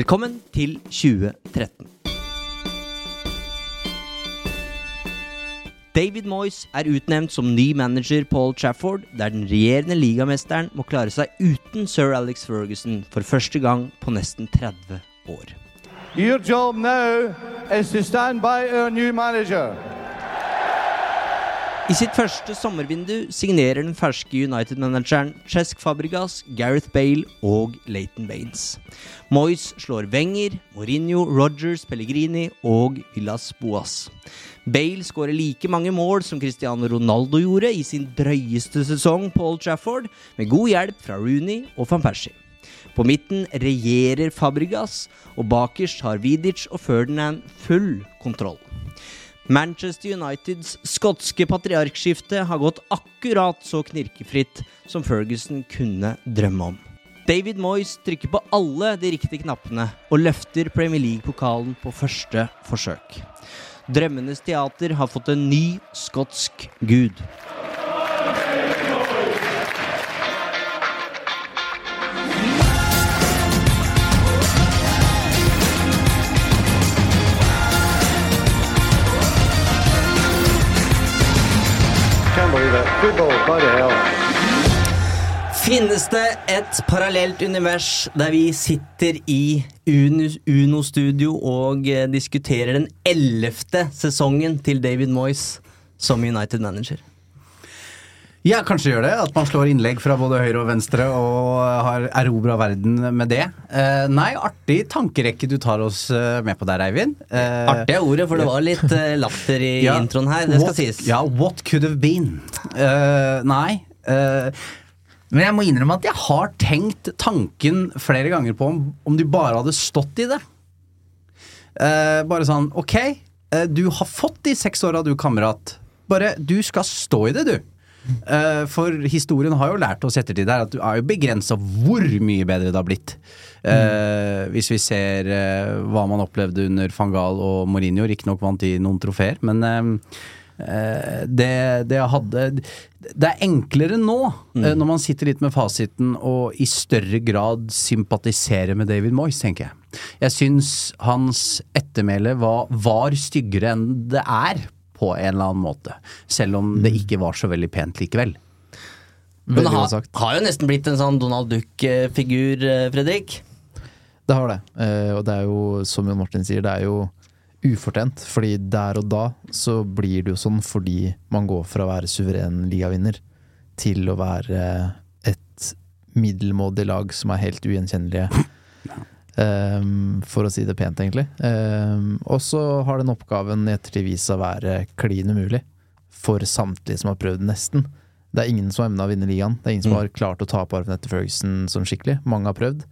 Velkommen til 2013. David Moyes er utnevnt som ny manager Paul Trafford, der den regjerende ligamesteren må klare seg uten sir Alex Ferguson for første gang på nesten 30 år. Your job now is to stand by our new manager. I sitt første sommervindu signerer den ferske United-manageren Chesk Fabregas, Gareth Bale og Leighton Baines. Moyes slår Wenger, Mourinho, Rogers, Pellegrini og Villas Boas. Bale skårer like mange mål som Cristiano Ronaldo gjorde i sin drøyeste sesong på Old Trafford, med god hjelp fra Rooney og van Persie. På midten regjerer Fabregas, og bakerst har Vidic og Ferdinand full kontroll. Manchester Uniteds skotske patriarkskifte har gått akkurat så knirkefritt som Ferguson kunne drømme om. David Moyes trykker på alle de riktige knappene og løfter Premier League-pokalen på første forsøk. Drømmenes teater har fått en ny skotsk gud. Finnes det et parallelt univers der vi sitter i Uno- Uno-studio og eh, diskuterer den ellevte sesongen til David Moyes som United-manager? Ja, kanskje gjør det. At man slår innlegg fra både høyre og venstre og har erobra verden med det. Eh, nei, artig tankerekke du tar oss eh, med på der, Eivind. Eh, Artig er ordet, for det var litt eh, latter i ja, introen her. Det skal what, sies. Ja, what could have been? Eh, nei. eh, men jeg må innrømme at jeg har tenkt tanken flere ganger på om, om du bare hadde stått i det. Eh, bare sånn, ok, du har fått de seks åra du kamerat. Bare, du skal stå i det, du. Eh, for historien har jo lært oss ettertid der at du er jo begrensa hvor mye bedre det har blitt. Mm. Hvis vi ser eh, hva man opplevde under van Gaal og Mourinho, riktignok vant de noen trofeer, men det, det hadde Det er enklere nå, mm. når man sitter litt med fasiten, og i større grad sympatisere med David Moyes, tenker jeg. Jeg syns hans ettermæle var, var styggere enn det er, på en eller annen måte. Selv om det ikke var så veldig pent likevel. Men det har, har jo nesten blitt en sånn Donald Duck-figur, eh, Fredrik. Det har det. Eh, og det er jo, som Jon Martin sier, det er jo ufortjent. Fordi der og da så blir det jo sånn fordi man går fra å være suveren ligavinner til å være et middelmådig lag som er helt ugjenkjennelige. Ehm, for å si det pent, egentlig. Um, og så har den oppgaven i ettertid vist seg å være klin umulig for samtlige som har prøvd nesten. Det er ingen som har evna å vinne ligaen. Det er ingen som har klart å ta på arven etter Ferguson sånn skikkelig. Mange har prøvd.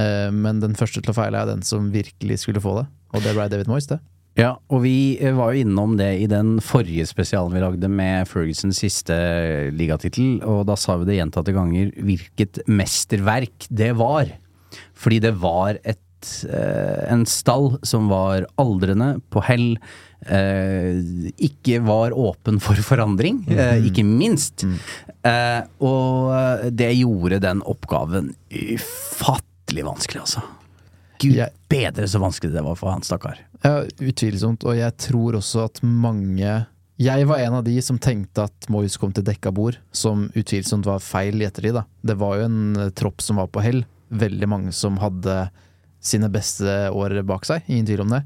Eh, Men den første til å feile er den som virkelig skulle få det, og det ble David Moyes, det. Ja, og vi eh, var jo innom det i den forrige spesialen vi lagde med Fergusons siste ligatittel, og da sa vi det gjentatte ganger hvilket mesterverk det var. Fordi det var et, eh, en stall som var aldrende, på hell, eh, ikke var åpen for forandring, eh, ikke minst. Eh, og det gjorde den oppgaven ufattelig vanskelig, altså. Gud Jeg- bedre så vanskelig det var for han, stakkar. Ja, utvilsomt. Og jeg tror også at mange Jeg var en av de som tenkte at Moyes kom til dekka bord, som utvilsomt var feil i ettertid. da. Det var jo en tropp som var på hell. Veldig mange som hadde sine beste år bak seg, ingen tvil om det.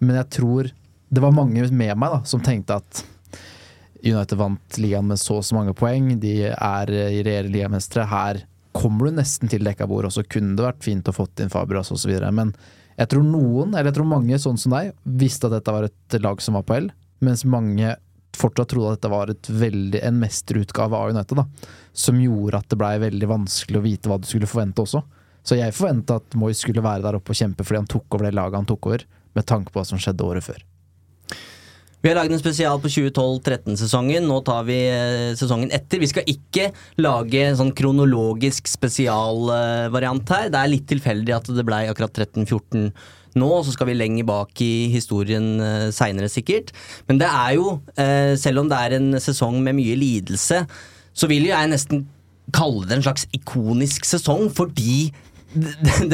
Men jeg tror det var mange med meg da, som tenkte at United vant ligaen med så og så mange poeng, de er i reelle ligamestere. Her kommer du nesten til dekka bord, og så kunne det vært fint å fått inn Fabregas osv. Men jeg tror noen, eller jeg tror mange sånn som deg, visste at dette var et lag som var på L, mens mange fortsatt trodde at dette var veldig, en mesterutgave av United, da, som gjorde at det blei veldig vanskelig å vite hva du skulle forvente også. Så jeg forventa at Moyes skulle være der oppe og kjempe fordi han tok over det laget han tok over, med tanke på hva som skjedde året før. Vi har lagd en spesial på 2012-13-sesongen. Nå tar vi eh, sesongen etter. Vi skal ikke lage en sånn kronologisk spesialvariant her. Det er litt tilfeldig at det blei akkurat 13-14 nå, og så skal vi lenger bak i historien uh, seinere, sikkert. Men det er jo, eh, selv om det er en sesong med mye lidelse, så vil jeg nesten kalle det en slags ikonisk sesong, fordi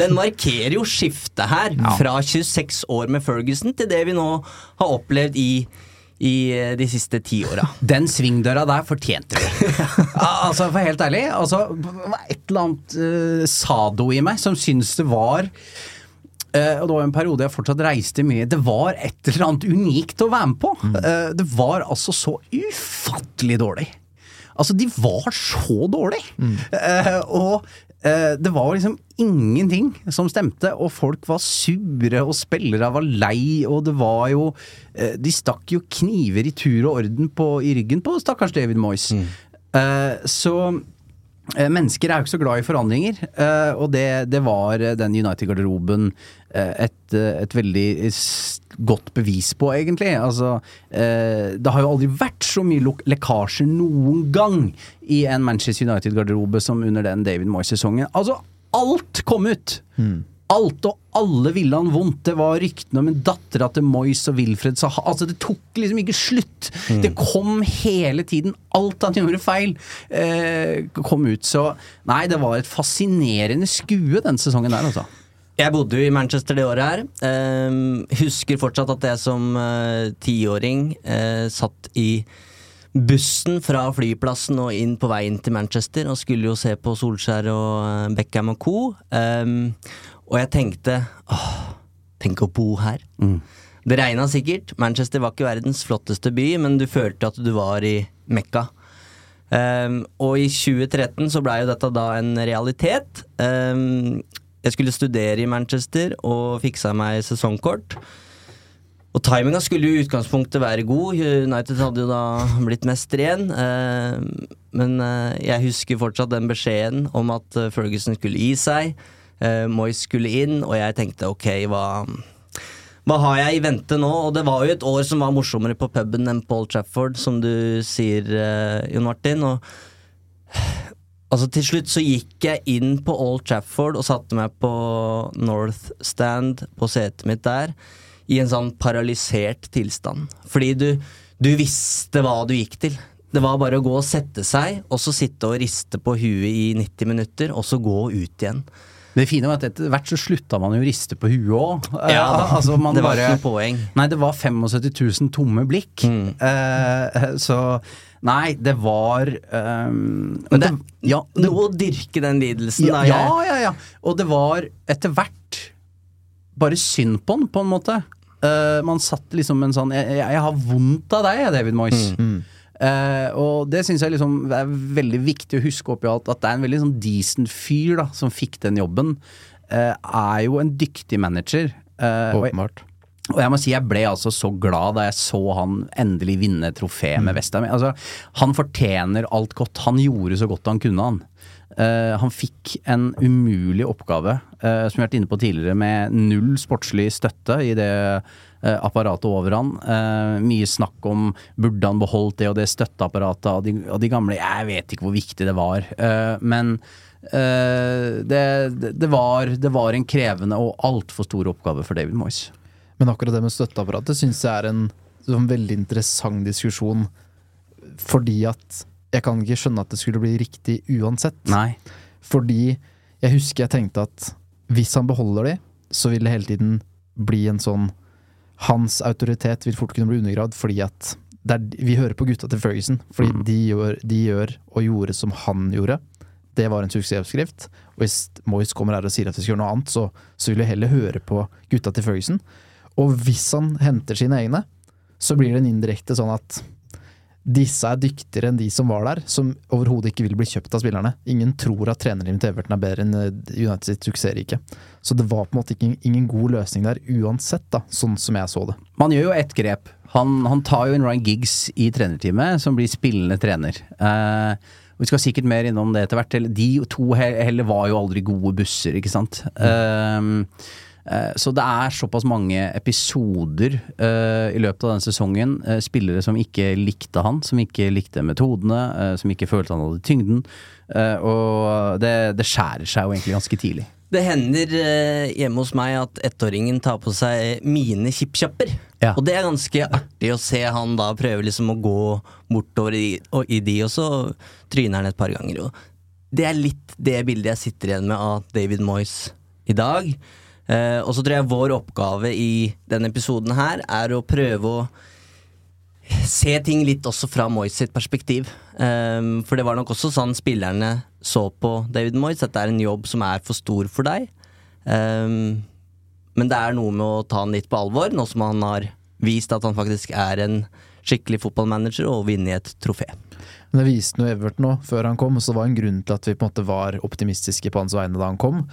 den markerer jo skiftet her, fra 26 år med Ferguson til det vi nå har opplevd i, i eh, de siste ti åra. Den svingdøra der fortjente vi. Altså, for helt ærlig, altså, det var et eller annet uh, sado i meg som syntes det var Uh, og det var en periode jeg fortsatt reiste mye. Det var et eller annet unikt å være med på. Eh, det var altså så ufattelig dårlig. Altså, de var så dårlige! Eh, og eh, det var liksom ingenting som stemte, og folk var sure, og spillere var lei, og det var jo eh, De stakk jo kniver i tur og orden på, i ryggen på stakkars David Moyes. Mm. så Eh, Mennesker er jo ikke så glad i forandringer, eh, og det, det var eh, den United-garderoben eh, et, eh, et veldig godt bevis på, egentlig. Altså, eh, det har jo aldri vært så mye lekkasjer noen gang i en Manchester United-garderobe som under den David Moyes-sesongen. Altså, alt kom ut! Alt og alle ville han vondt. Det var ryktene om en dattera til Moyes og Wilfred Saha. Altså, det tok liksom ikke slutt. Det kom hele tiden. Alt han gjorde feil, eh, kom ut. Så nei, det var et fascinerende skue den sesongen der, altså. Jeg bodde jo i Manchester det året her. Eh, husker fortsatt at jeg som eh, tiåring eh, satt i bussen fra flyplassen og inn på veien til Manchester og skulle jo se på Solskjær og eh, Beckham og co. Ehm, og jeg tenkte åh, tenk å bo her. Det regna sikkert. Manchester var ikke verdens flotteste by, men du følte at du var i Mekka. Um, og i 2013 så blei jo dette da en realitet. Um, jeg skulle studere i Manchester og fiksa meg sesongkort. Og timinga skulle jo i utgangspunktet være god. United hadde jo da blitt mester igjen. ehm, men eh, jeg husker fortsatt den beskjeden om at eh, Ferguson skulle gi seg. Uh, Moyes skulle inn, og jeg tenkte ok, hva hva har jeg i vente nå? Og det var jo et år som var morsommere på puben enn Paul Trafford, som du sier, uh, Jon Martin. Og altså til slutt så gikk jeg inn på Old Trafford og satte meg på North Stand, på setet mitt der, i en sånn paralysert tilstand. Fordi du, du visste hva du gikk til. Det var bare å gå og sette seg, og så sitte og riste på huet i 90 minutter, og så gå ut igjen. Det fine var at etter hvert så slutta man jo å riste på huet òg. Ja, altså, det var bare- ikke noe poeng. Nei, det var 75 000 tomme blikk. Eh, så Nei, det var um, Men det, det, ja, det, noe å dyrke den lidelsen, ja, da. ja, ja, ja. Og det var etter hvert bare synd på han, på en måte. Uh, man satt liksom en sånn Jeg, jeg, jeg har vondt av deg, David Moyes. Eh, og det syns jeg liksom er veldig viktig å huske oppi alt, at det er en veldig sånn decent fyr da som fikk den jobben. Uh, er jo en dyktig manager. Eh, og, Åpenbart. og jeg må si jeg ble altså så glad da jeg så han endelig vinne trofé med Westham. Altså, han fortjener alt godt. Han gjorde så godt han kunne, han. Uh, han fikk en umulig oppgave, uh, som vi har vært inne på tidligere, med null sportslig støtte i det apparatet over han. Eh, mye snakk om burde han beholdt det og det støtteapparatet av de, av de gamle. Jeg vet ikke hvor viktig det var, eh, men eh, det, det, det, var, det var en krevende og altfor stor oppgave for David Moyes. Men akkurat det med støtteapparatet syns jeg er en sånn veldig interessant diskusjon. Fordi at jeg kan ikke skjønne at det skulle bli riktig uansett. Nei. Fordi jeg husker jeg tenkte at hvis han beholder de, så vil det hele tiden bli en sånn Hans autoritet vil fort kunne bli undergravd fordi at er, vi hører på gutta til Ferguson, fordi Mm. de, gjør, de gjør og gjorde som han gjorde. Det var en suksessoppskrift. Og hvis Moyes kommer her og sier at vi skal gjøre noe annet, så, så vil jeg heller høre på gutta til Ferguson. Og hvis han henter sine egne, så blir det en indirekte sånn at disse er dyktigere enn de som var der, som overhodet ikke vil bli kjøpt av spillerne. Ingen tror at trenerteamet til Everton er bedre enn eh, United sitt suksessrike. Så det var på en måte ikke, ingen god løsning der uansett, da, sånn som jeg så det. Man gjør jo ett grep. Han, han tar jo en Ryan Giggs i trenerteamet, som blir spillende trener. Eh, vi skal sikkert mer innom det etter hvert. De to heller var jo aldri gode busser, ikke sant. Eh, eh, så det er såpass mange episoder uh, i løpet av denne sesongen. Uh, spillere som ikke likte han, som ikke likte metodene, uh, som ikke følte han hadde tyngden. Eh, og det, det skjærer seg jo egentlig ganske tidlig. Det hender eh, hjemme hos meg at ettåringen tar på seg mine chipkjapper. Ja. Og det er ganske artig å se han da prøve liksom å gå bortover i, og, i de, og så tryner han et par ganger. Og det er litt det bildet jeg sitter igjen med av David Moyes i dag. Eh, og så tror jeg vår oppgave i denne episoden her er å prøve å se ting litt også fra Moyes sitt perspektiv. Um, for det var nok også sånn spillerne så på David Moyes, at det er en jobb som er for stor for deg. Um, men det er noe med å ta han litt på alvor, nå som han har vist at han faktisk er en skikkelig fotballmanager og vinner et trofé. Men det viste noe Everton nå, før han kom, så det var en grunn til at vi på en måte var optimistiske på hans vegne da han kom.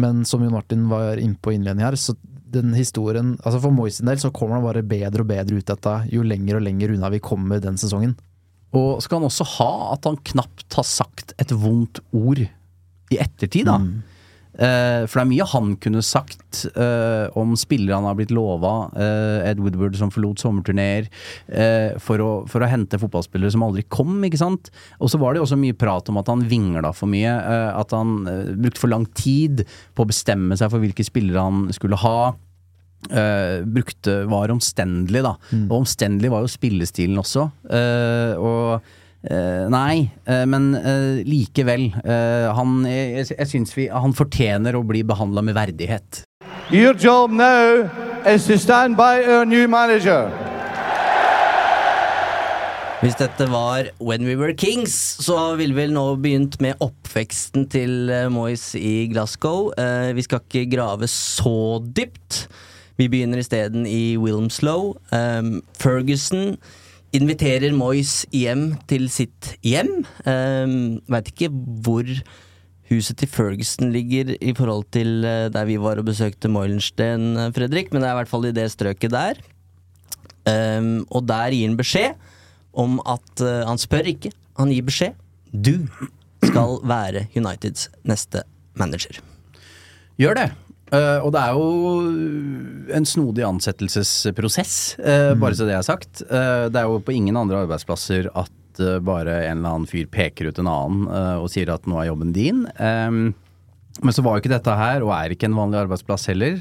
Men som Jon Martin var inne på innledningen her, så den historien Altså For Moyes sin del så kommer han bare bedre og bedre ut dette jo lenger og lenger unna vi kommer den sesongen. Og skal han også ha at han knapt har sagt et vondt ord i ettertid, da. Eh, for det er mye han kunne sagt uh, om spillere han har blitt lova. Uh, Ed Woodward som forlot sommerturneer. uh, for, å, for å hente fotballspillere som aldri kom, ikke sant. Og så var det også mye prat om at han vingla for mye. eh, at han eh, brukte for lang tid på å bestemme seg for hvilke spillere han skulle ha. Uh, brukte var omstendelig, da. Og omstendelig var jo spillestilen også. Uh, og eh, Nei, uh, men uh, likevel. han jeg, jeg syns vi Han fortjener å bli behandla med verdighet. Your job now is to stand by our new manager. Hvis dette var When We Were Kings, så ville vi vel nå begynt med oppveksten til Moyes i Glasgow. Vi skal ikke grave så dypt. Vi begynner isteden i Wilmslow. Um, Ferguson inviterer Moyes hjem til sitt hjem. Um, Veit ikke hvor huset til Ferguson ligger i forhold til eh, der vi var og besøkte Moilensten, eh, Fredrik, men det er i hvert fall i det strøket der. Um, og der gir han beskjed om at uh, Han spør ikke, han gir beskjed. Du skal være Uniteds neste manager. Gjør det. Eh, og det er jo en snodig ansettelsesprosess, eh, bare så det er sagt. Uh, det er jo på ingen andre arbeidsplasser at bare en eller annen fyr peker ut en annen og sier at nå er jobben din. Um, men så var jo ikke dette her, og er ikke en vanlig arbeidsplass heller.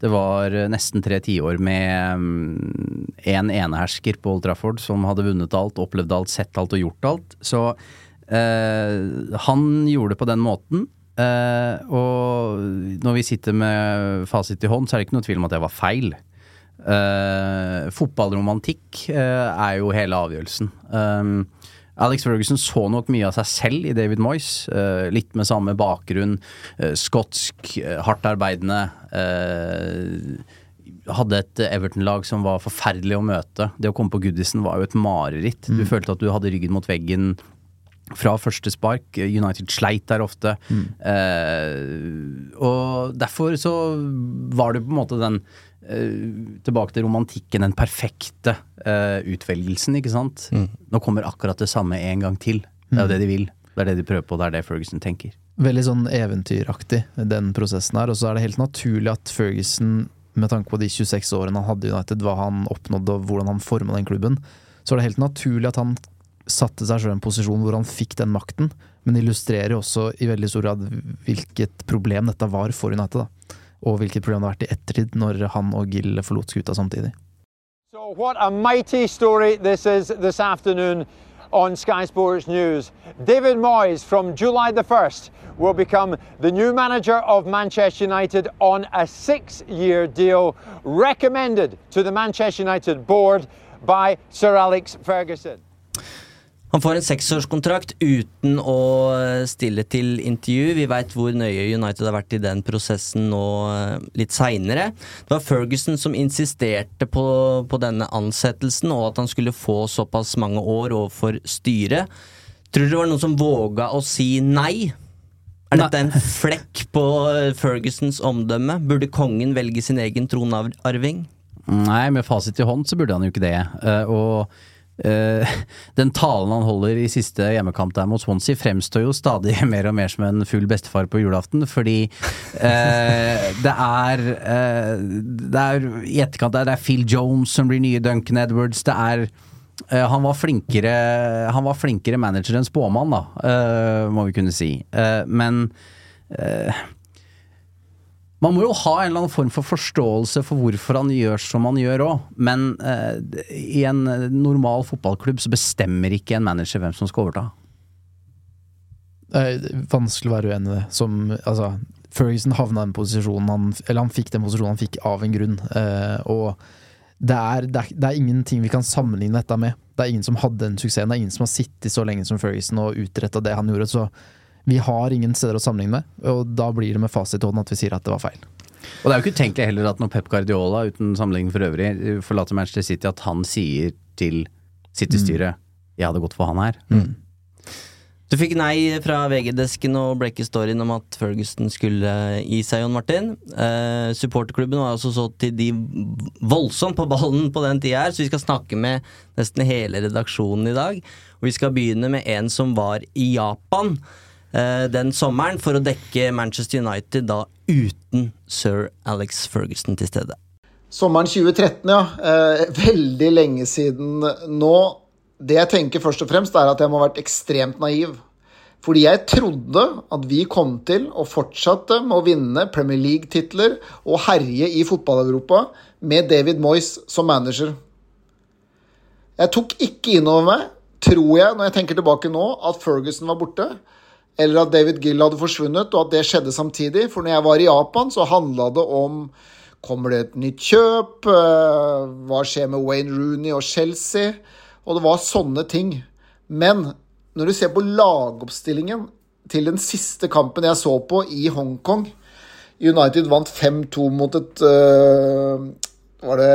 Det var nesten tre tiår med én enehersker på Old Trafford som hadde vunnet alt, opplevd alt, sett alt og gjort alt. Så han gjorde det på den måten. Eh, og når vi sitter med fasit i hånd, så er det ikke noe tvil om at det var feil. Uh, fotballromantikk uh, er jo hele avgjørelsen. Um, Alex Ferguson så nok mye av seg selv i David Moyes. litt med samme bakgrunn. skotsk, hardt hardtarbeidende. Uh, hadde et Everton-lag som var forferdelig å møte. Det å komme på Goodison var jo et mareritt. Du følte at du hadde ryggen mot veggen fra første spark. United sleit der ofte. Eh, og derfor så var det på en måte den eh, Tilbake til romantikken, den perfekte eh, utvelgelsen, ikke sant. Nå kommer akkurat det samme en gang til. Det er jo det de vil. Det er det de prøver på, det er det Ferguson tenker. Veldig sånn eventyraktig, den prosessen her. Og så er det helt naturlig at Ferguson, med tanke på de 26 årene han hadde i United, hva han oppnådde og hvordan han forma den klubben, så er det helt naturlig at han satte seg selv i en posisjon hvor han fikk den makten. Men illustrerer også i veldig stor grad hvilket problem dette var for United. da. Og hvilket problem det har vært i ettertid, når han og Gill forlot skuta samtidig. So, what a mighty story this is this afternoon on Sky Sports News. David Moyes, from July the 1st, will become the new manager of Manchester United on a six year deal recommended to the Manchester United board by Sir Alex Ferguson. Han får en seksårskontrakt uten å eh, stille til intervju. Vi veit hvor nøye United har vært i den prosessen nå eh, litt seinere. Det var Ferguson som insisterte på, på denne ansettelsen, og at han skulle få såpass mange år overfor styret. Tror du det var noen som våga å si nei? Er dette en flekk på eh, Fergusons omdømme? Burde kongen velge sin egen tronarving? Nei, med fasit i hånd så burde han jo ikke det. Og eh, den talen han holder i siste hjemmekamp der mot Swansea, fremstår jo stadig mer og mer som en full bestefar på julaften, fordi uh, det er eh, Det er i etterkant der, det er Phil Jones som blir nye Duncan Edwards, det er han var, flinkere, han var flinkere manager enn spåmann, da, må vi kunne si. Men man må jo ha en eller annen form for forståelse for hvorfor han gjør som han gjør òg, men eh, i en normal fotballklubb så bestemmer ikke en manager hvem som skal overta. Det er vanskelig å være uenig i det. Som, altså, Ferguson havna i den posisjonen han Eller han fikk den posisjonen han fikk av en grunn. Eh, og det er, det, er, det er ingenting vi kan sammenligne dette med. Det er ingen som hadde den suksessen. Det er ingen som har sittet så lenge som Ferguson og utretta det han gjorde. Så vi har ingen steder å sammenligne med, og da blir det med fasit i hånden at vi sier at det var feil. Og det er jo ikke utenkelig heller at når Pep Guardiola, uten sammenligning for øvrig, forlater Manchester City, at han sier til City-styret 'jeg hadde gått for han her'. Du fikk nei fra VG-desken og brekke storyen om at Ferguson skulle gi seg, John Martin. Eh, supporterklubben var altså så til de voldsomt på ballen på den tida her, så vi skal snakke med nesten hele redaksjonen i dag. Og vi skal begynne med en som var i Japan den sommeren for å dekke Manchester United, da uten sir Alex Ferguson til stede. Sommeren 2013, ja. Eh, veldig lenge siden nå. Det jeg tenker først og fremst, er at jeg må ha vært ekstremt naiv. Fordi jeg trodde at vi kom til å fortsette med å vinne Premier League-titler og herje i fotball-Europa med David Moyes som manager. Jeg tok ikke inn over meg, tror jeg, når jeg tenker tilbake nå, at Ferguson var borte. Eller at David Gill hadde forsvunnet, og at det skjedde samtidig. For når jeg var i Japan, så handla det om Kommer det et nytt kjøp? Eh, Hva skjer med Wayne Rooney og Chelsea? Og det var sånne ting. Men når du ser på lagoppstillingen til den siste kampen jeg så på i Hongkong United vant 5-2 mot et øh, Var det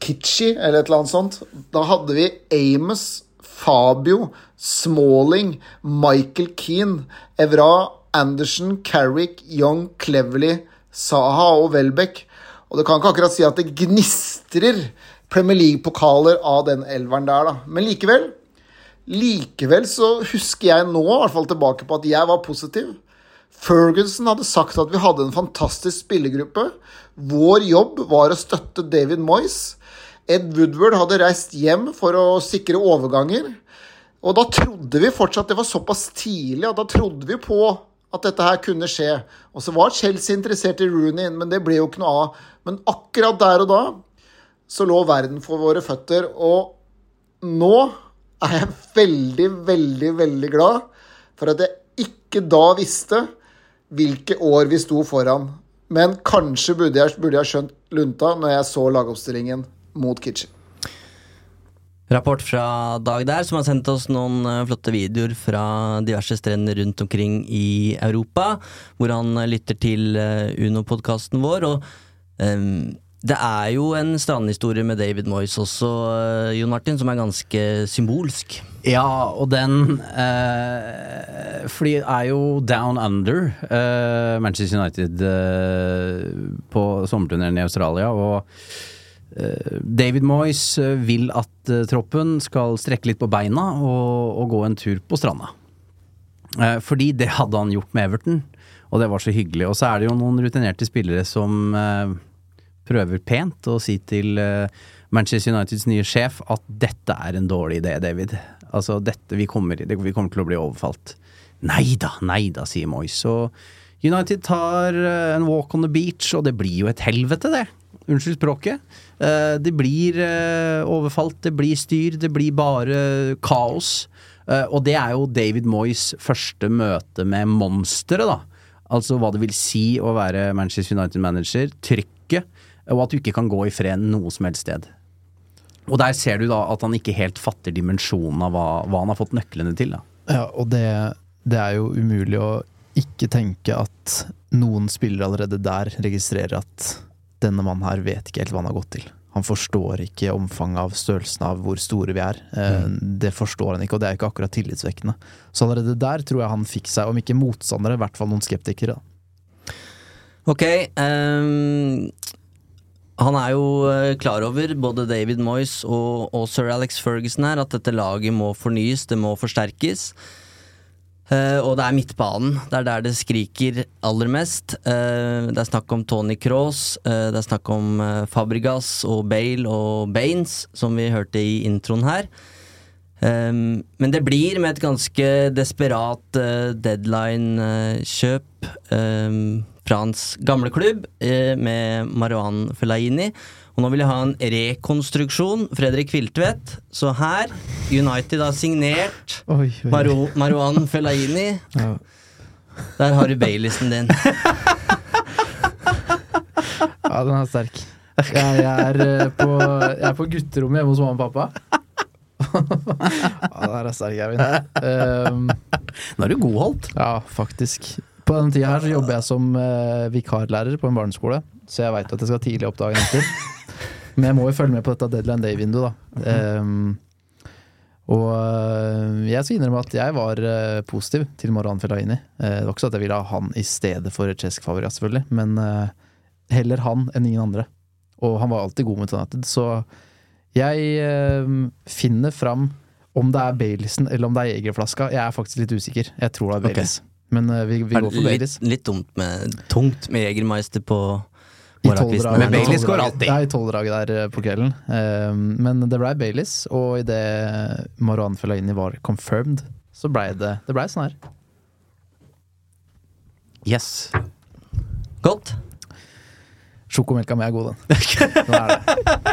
Kitchi eller et eller annet sånt? Da hadde vi Amos, Fabio, Smalling, Michael Keane, Evra, Anderson, Carrick, Young, Cleverly, Saha og Welbeck. Og det kan ikke akkurat si at det gnistrer Premier League-pokaler av den elveren der, da. Men likevel Likevel så husker jeg nå i hvert fall tilbake på at jeg var positiv. Ferguson hadde sagt at vi hadde en fantastisk spillergruppe. Vår jobb var å støtte David Moyes. Ed Woodward hadde reist hjem for å sikre overganger. Og da trodde vi fortsatt det var såpass tidlig, at da trodde vi på at dette her kunne skje. Og så var Chelsea interessert i Rooney, men det ble jo ikke noe av. Men akkurat der og da så lå verden for våre føtter. Og nå er jeg veldig, veldig, veldig glad for at jeg ikke da visste hvilke år vi sto foran. Men kanskje burde jeg, burde jeg skjønt lunta når jeg så lagoppstillingen mot Kitchen. Rapport fra Dag der, som har sendt oss noen eh, flotte videoer fra diverse strender rundt omkring i Europa, hvor han eh, lytter til eh, Uno-podkasten vår. Og um, det er jo en strandhistorie med David Moyes også, Jon Martin, som er ganske symbolsk. Ja, og den eh, Fordi det er jo down under eh, Manchester United eh, på sommerturneen i Australia. Og David Moyes eh, vil at eh, troppen skal strekke litt på beina og, og gå en tur på stranda. Eh, fordi det hadde han gjort med Everton, og det var så hyggelig. Og så er det jo noen rutinerte spillere som eh, prøver pent å si til eh, Manchester Uniteds nye sjef at dette er en dårlig idé, David. Altså, dette, vi kommer, vi kommer til å bli overfalt. Nei da, nei da, sier Moyes. Og United tar eh, en walk on the beach, og det blir jo et helvete, det. Unnskyld språket. Eh, det blir eh, overfalt, det blir styr, det blir bare kaos. Eh, og det er jo David Moyes første møte med monsteret, da. Altså hva det vil si å være Manchester United-manager. Trykket, og at du ikke kan gå i fred noe som helst sted. Og der ser du da at han ikke helt fatter dimensjonen av hva, hva han har fått nøklene til. Da. Ja, og det, det er jo umulig å ikke tenke at noen spillere allerede der registrerer at denne mannen her vet ikke helt hva han har gått til. Han forstår ikke omfanget av størrelsen av hvor store vi er. Eh, Det forstår han ikke, og det er ikke akkurat tillitsvekkende. Så allerede der tror jeg han fikk seg, om ikke motstandere, i hvert fall noen skeptikere. Da. Ok, Um, han er jo eh, klar over, både David Moyes og, og sir Alex Ferguson her, at dette laget må fornyes, det må forsterkes. Eh, og det er midtbanen. Det er der det skriker aller mest. Uh, det er snakk om Tony Cross, uh, det er snakk om eh, Fabregas og Bale og Baines, som vi hørte i introen her. Um, men det blir med et ganske desperat uh, deadline-kjøp um, fra hans gamle klubb, uh, med Marwan Fellaini. Og nå vil jeg ha en rekonstruksjon. Fredrik Viltvedt. Så her, United har signert Oi, oi. Maru Maruan Fellaini. Ja. Der har du Baileysen din. Ja, den er sterk. Jeg, jeg, er, eh, på, jeg er på gutterommet hjemme hos mamma og pappa. ja, den er sterk, Eivind. Um, Nå er du godholdt. ja, faktisk. På denne tida her så jobber jeg som uh, vikarlærer på en barneskole, så jeg veit at jeg skal tidlig opp dagen etter. Men jeg må jo følge med på dette deadline day-vinduet, da. Um, og øh, jeg skal innrømme at jeg var øh, positiv til Moran Fellaini. Eh, det var ikke så at jeg ville ha han i stedet for Cesc Fabregas, selvfølgelig, men heller han enn ingen andre. Og han var alltid god mot United, så jeg finner fram om det er Baileysen eller om det er Jegerflaska. Jeg er faktisk litt usikker. Jeg tror det er Baileys. Okay. Men vi, vi går for Baileys. litt, litt dumt med, tungt med Jegermeister på Men Baileys går alltid. alltid. Ja, i tolvdraget der eh, på kvelden. Eh, men det blei Baileys, og idet Moran Fellaini var confirmed, så blei det, det ble sånn her. Yes. Godt. Sjokomelka mi er god, den. den er det.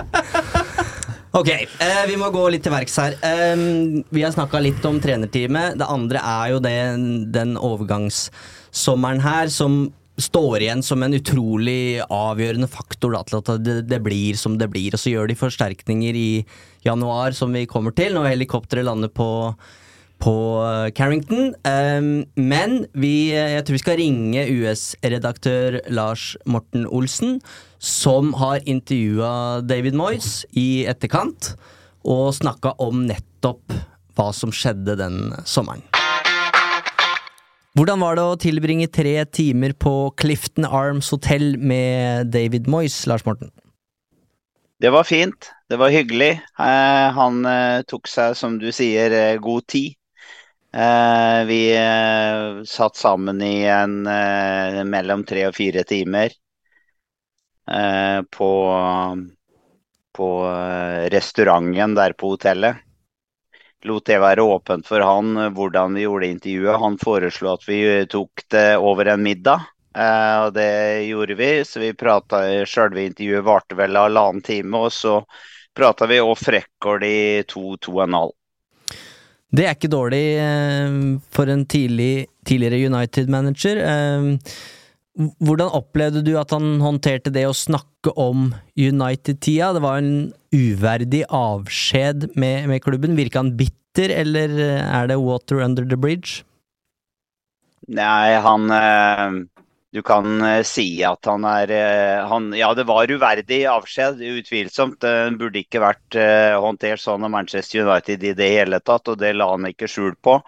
Ok, eh, vi må gå litt til verks her. Em, vi har snakka litt om trenerteamet. Det andre er jo det, den overgangssommeren her som står igjen som en utrolig avgjørende faktor da, til at det, det blir som det blir. Og så gjør de forsterkninger i januar, som vi kommer til, når helikopteret lander på på eh, Carrington. Um, men vi, eh, jeg tror vi skal ringe US-redaktør Lars Morten Olsen, som har intervjua David Moyes i etterkant, og snakka om nettopp hva som skjedde den sommeren. Hvordan var det å tilbringe tre timer på Clifton Arms hotell med David Moyes, Lars Morten? Det var fint. Det var hyggelig. Eh, han eh, tok seg, som du sier, eh, god tid. Vi satt sammen i en mellom tre og fire timer på, på restauranten der på hotellet. Lot det være åpent for han eh, hvordan vi gjorde intervjuet. Han foreslo at vi eh, tok det over en middag. Eh, og det gjorde vi, så vi prata Selve intervjuet varte vel halvannen time, og så prata vi off record i to, to og en halv. Det er ikke dårlig for en tidlig, tidligere United-manager. Hvordan opplevde du at han håndterte det å snakke om United-tida? Det var en uverdig avskjed med, med klubben. Virka han bitter, eller er det water under the bridge? Nei, han eh, Du kan eh, si at han er eh, han, Ja, det var uverdig avskjed, utvilsomt. Det burde ikke vært håndtert sånn av Manchester United i det hele tatt, og det la han ikke skjul på.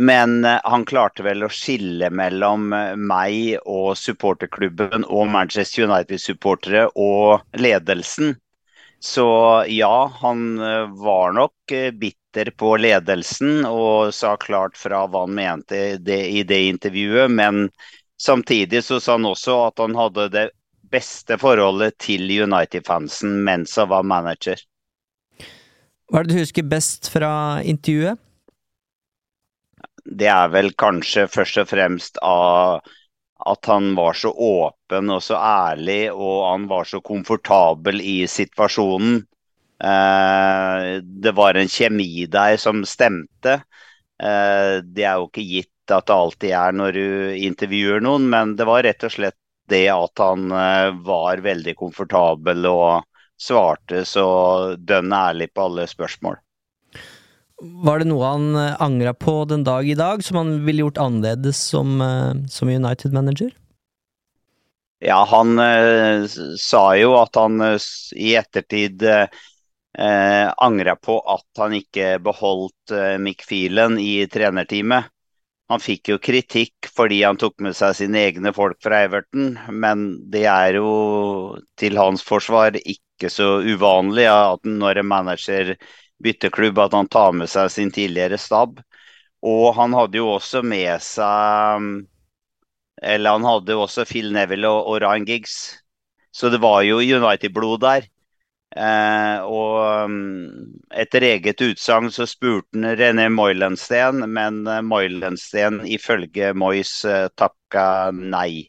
Men eh, han klarte vel å skille mellom eh, meg og supporterklubben og Manchester United-supportere og ledelsen. Så ja, han eh, var nok bitter på ledelsen og sa klart fra hva han mente det, i det intervjuet. Men samtidig så sa han også at han hadde det beste forholdet til United-fansen mens han var manager. Hva er det du husker best fra intervjuet? Det er vel kanskje først og fremst av at han var så åpen og så ærlig, og han var så komfortabel i situasjonen. Eh, det var en kjemi der som stemte. Eh, det er jo ikke gitt at det alltid er når du intervjuer noen, men det var rett og slett det at han eh, var veldig komfortabel og svarte så dønn ærlig på alle spørsmål. Var det noe han eh, angra på den dag i dag, som han ville gjort annerledes som, eh, som United-manager? Ja, han eh, sa jo at han eh, i ettertid eh, angra på at han ikke beholdt eh, Mick Phelan i trenerteamet. Han fikk jo kritikk fordi han tok med seg sine egne folk fra Everton, men det er jo til hans forsvar ikke så uvanlig at når en manager bytter klubb, at han tar med seg sin tidligere stab. Og han hadde jo også med seg Eller han hadde jo også Phil Neville og, og Ryan Giggs. Så det var jo United-blod der. Eh, og um, etter eget utsagn så spurte han René Moilensten, men eh, Moilensten ifølge Moyes eh, takka nei.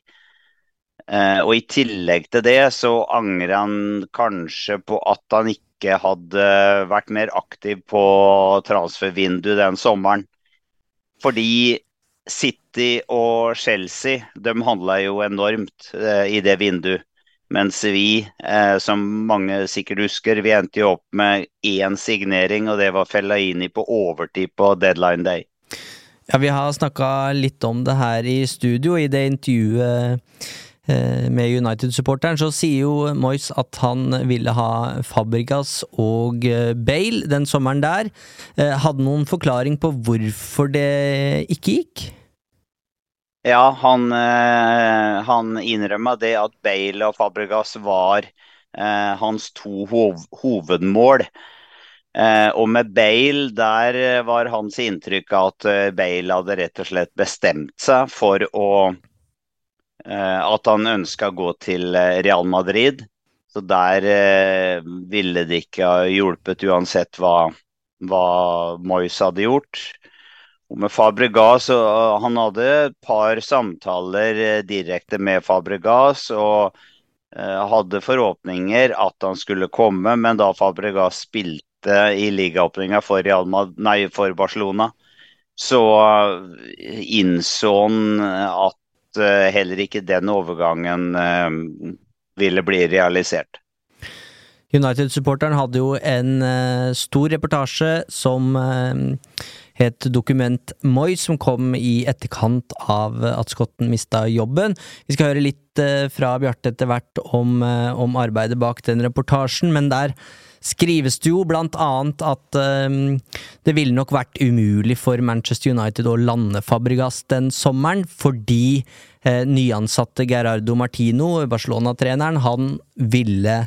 Eh, og i tillegg til det så angrer han kanskje på at han ikke hadde vært mer aktiv på transfervinduet den sommeren. Fordi City og Chelsea de handla jo enormt eh, i det vinduet. Mens vi, eh, som mange sikkert husker, vi endte jo opp med én signering, og det var Fellaini på overtid på deadline day. Ja, vi har snakka litt om det her i studio. I det intervjuet med United-supporteren så sier jo Moyes at han ville ha Fabregas og eh, Bale den sommeren der. Eh, hadde noen forklaring på hvorfor det ikke gikk? Ja, han, eh, han innrømma det at Bale og Fabregas var eh, hans to hov hovedmål. Eh, og med Bale, der eh, var hans inntrykk at eh, Bale hadde rett og slett bestemt seg for å eh, At han ønska å gå til eh, Real Madrid. Så der eh, ville det ikke ha hjulpet uansett hva, hva Moyes hadde gjort. Og med Fabregas, Han hadde et par samtaler eh, direkte med Fabregas og eh, hadde forhåpninger at han skulle komme, men da Fabregas spilte i ligaåpninga for, for Barcelona, så eh, innså han at eh, heller ikke den overgangen eh, ville bli realisert. United-supporteren hadde jo en eh, stor reportasje som het Dokument Moi, som kom i etterkant av at skotten mista jobben. Vi skal høre litt eh, fra Bjarte etter hvert om, eh, om arbeidet bak den reportasjen, men der skrives det jo blant annet at um, det ville nok vært umulig for Manchester United å lande Fabregas den sommeren, fordi eh, nyansatte Gerardo Martino, Barcelona-treneren, han ville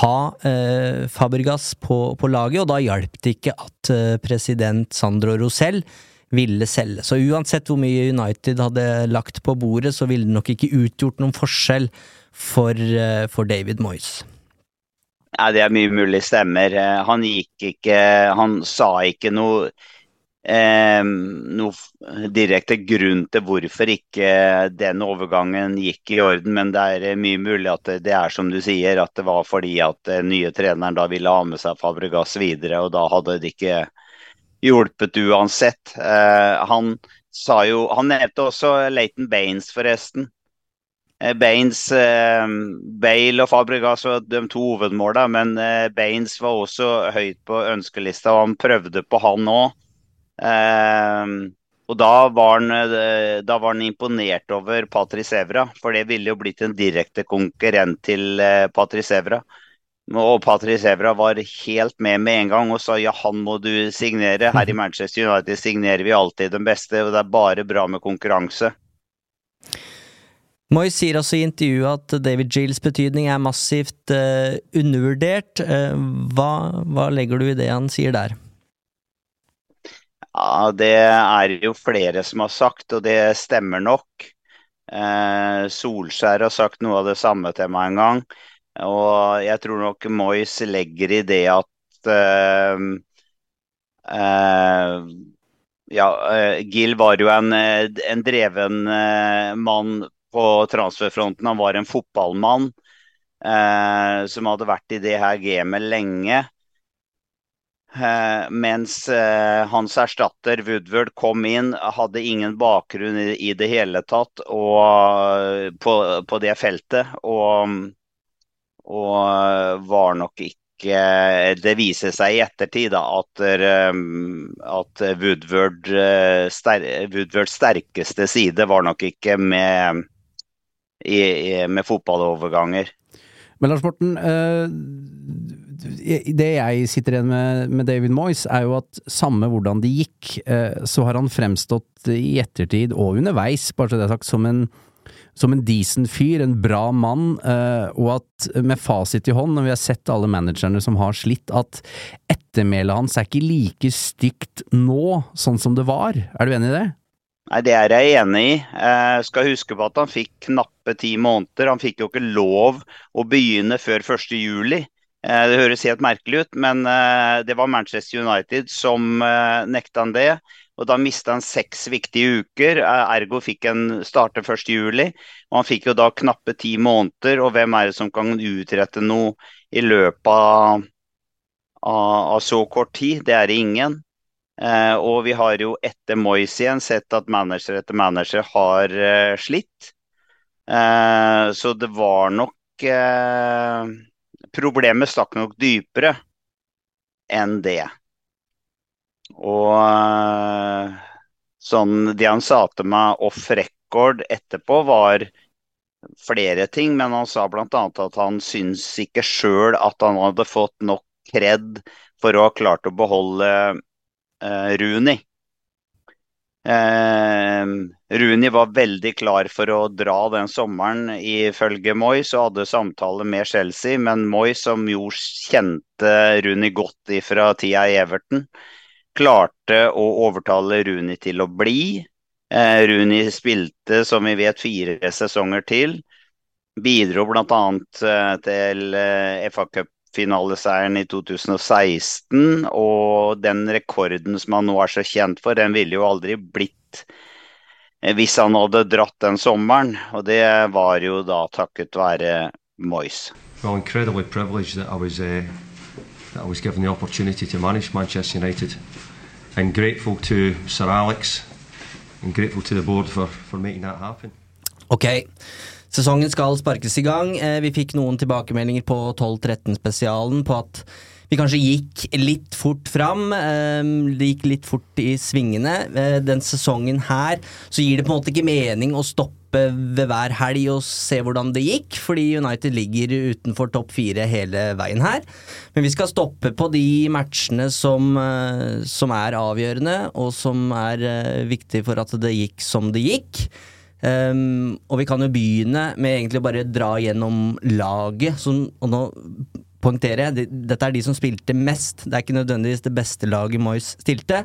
ha eh, Fabregas på, på laget, og da hjalp det ikke at eh, president Sandro Rosell ville selge. Så uansett hvor mye United hadde lagt på bordet, så ville det nok ikke utgjort noen forskjell for, eh, for David Moyes. Ja, det er mye mulig stemmer. Eh, Han gikk ikke Han sa ikke noe eh, noe direkte grunn til hvorfor ikke den overgangen gikk i orden, men det er eh, mye mulig at det, er som du sier, at det var fordi at den nye treneren da ville ha med seg Fabregas videre, og da hadde det ikke hjulpet uansett. Eh, han sa jo Han nevnte også Leighton Baines, forresten. Eh, Baines, eh, Bale og Fabregas var de to hovedmåla, men eh, Baines var også høyt på ønskelista, og han prøvde på han òg. Eh, og da var, han, eh, da var han imponert over Patrice Evra, for det ville jo blitt en direkte konkurrent til eh, Patrice Evra. Og Patrice Evra var helt med med en gang og sa ja, han må du signere. Her i Manchester United signerer vi alltid den beste, og det er bare bra med konkurranse. Moy sier også i intervjuet at David Gilles betydning er massivt uh, undervurdert. Uh, hva, hva legger du i det han sier der? Ja, det er jo flere som har sagt, og det stemmer nok. Eh, Solskjær har sagt noe av det samme til meg en gang. Og jeg tror nok Moyes legger i det at eh, eh, Ja, eh, Gill var jo en, eh, en dreven eh, mann på transferfronten. Han var en fotballmann som hadde vært i det her gamet lenge. Eh, mens eh, hans erstatter Woodward kom inn, hadde ingen bakgrunn i, det hele tatt og, på, på det feltet. Og, og var nok ikke Det viser seg i ettertid da, at, at Woodward, Woodwards sterkeste side var nok ikke med, med fotballoverganger. Men Lars Morten, det jeg sitter igjen med med David Moyes, er jo at samme hvordan det gikk, så har han fremstått i ettertid og underveis, bare så det er sagt, som en som en decent fyr, en bra mann, og at med fasit i hånd, når vi har sett alle managerne som har slitt, at ettermælet hans er ikke like stygt nå, sånn som det var. Er du enig i det? Nei, det er jeg enig i. Jeg skal huske på at han fikk knappe ti måneder. Han fikk jo ikke lov å begynne før 1. juli. Det høres helt merkelig ut, men det var Manchester United som nekta han det. Og da mista han seks viktige uker, ergo fikk han starte 1.7. Og han fikk jo da knappe ti måneder, og hvem er det som kan utrette noe i løpet av, av, av så kort tid? Det er det ingen. Eh, og vi har jo etter Moyes igjen sett at manager etter manager har eh, slitt. Eh, så det var nok Problemet stakk nok dypere enn det. Og sånn Det han sa til meg off record etterpå, var flere ting. Men han sa bl.a. at han syns ikke sjøl at han hadde fått nok kred for å ha klart å beholde uh, Rooney. Uh, Rooney var veldig klar for å dra den sommeren ifølge Moyes og hadde samtale med Chelsea, men Moyes, som jo kjente Rooney godt fra tida i Everton, klarte å overtale Rooney til å bli. Eh, Rooney spilte, som vi vet, fire sesonger til. Bidro bl.a. Eh, til eh, FA Cup-finaleseieren i 2016. Og den rekorden som han nå er så kjent for, den ville jo aldri blitt eh, hvis han hadde dratt den sommeren. Og det var jo da takket være Moyes. Well, incredibly privileged that I was uh, that I was given the opportunity to manage Manchester United. And grateful to Sir Alex and grateful to the board for, for making that happen. Ok, sesongen skal sparkes i gang. Eh, vi fikk noen tilbakemeldinger på 12-13-spesialen på at vi kanskje gikk litt fort fram. Det gikk litt fort i svingene. Eh, den sesongen her så gir det på en måte ikke mening å stoppe ved hver helg og se hvordan det gikk, fordi United ligger utenfor topp fire hele veien her. Men vi skal stoppe på de matchene som, eh, som er avgjørende, og som er viktige for at det gikk som det gikk. Um, og vi kan jo begynne med egentlig bare dra gjennom laget. Som, og nå poengterer jeg, dette er de som spilte mest. Det er ikke nødvendigvis det beste laget Moyes stilte.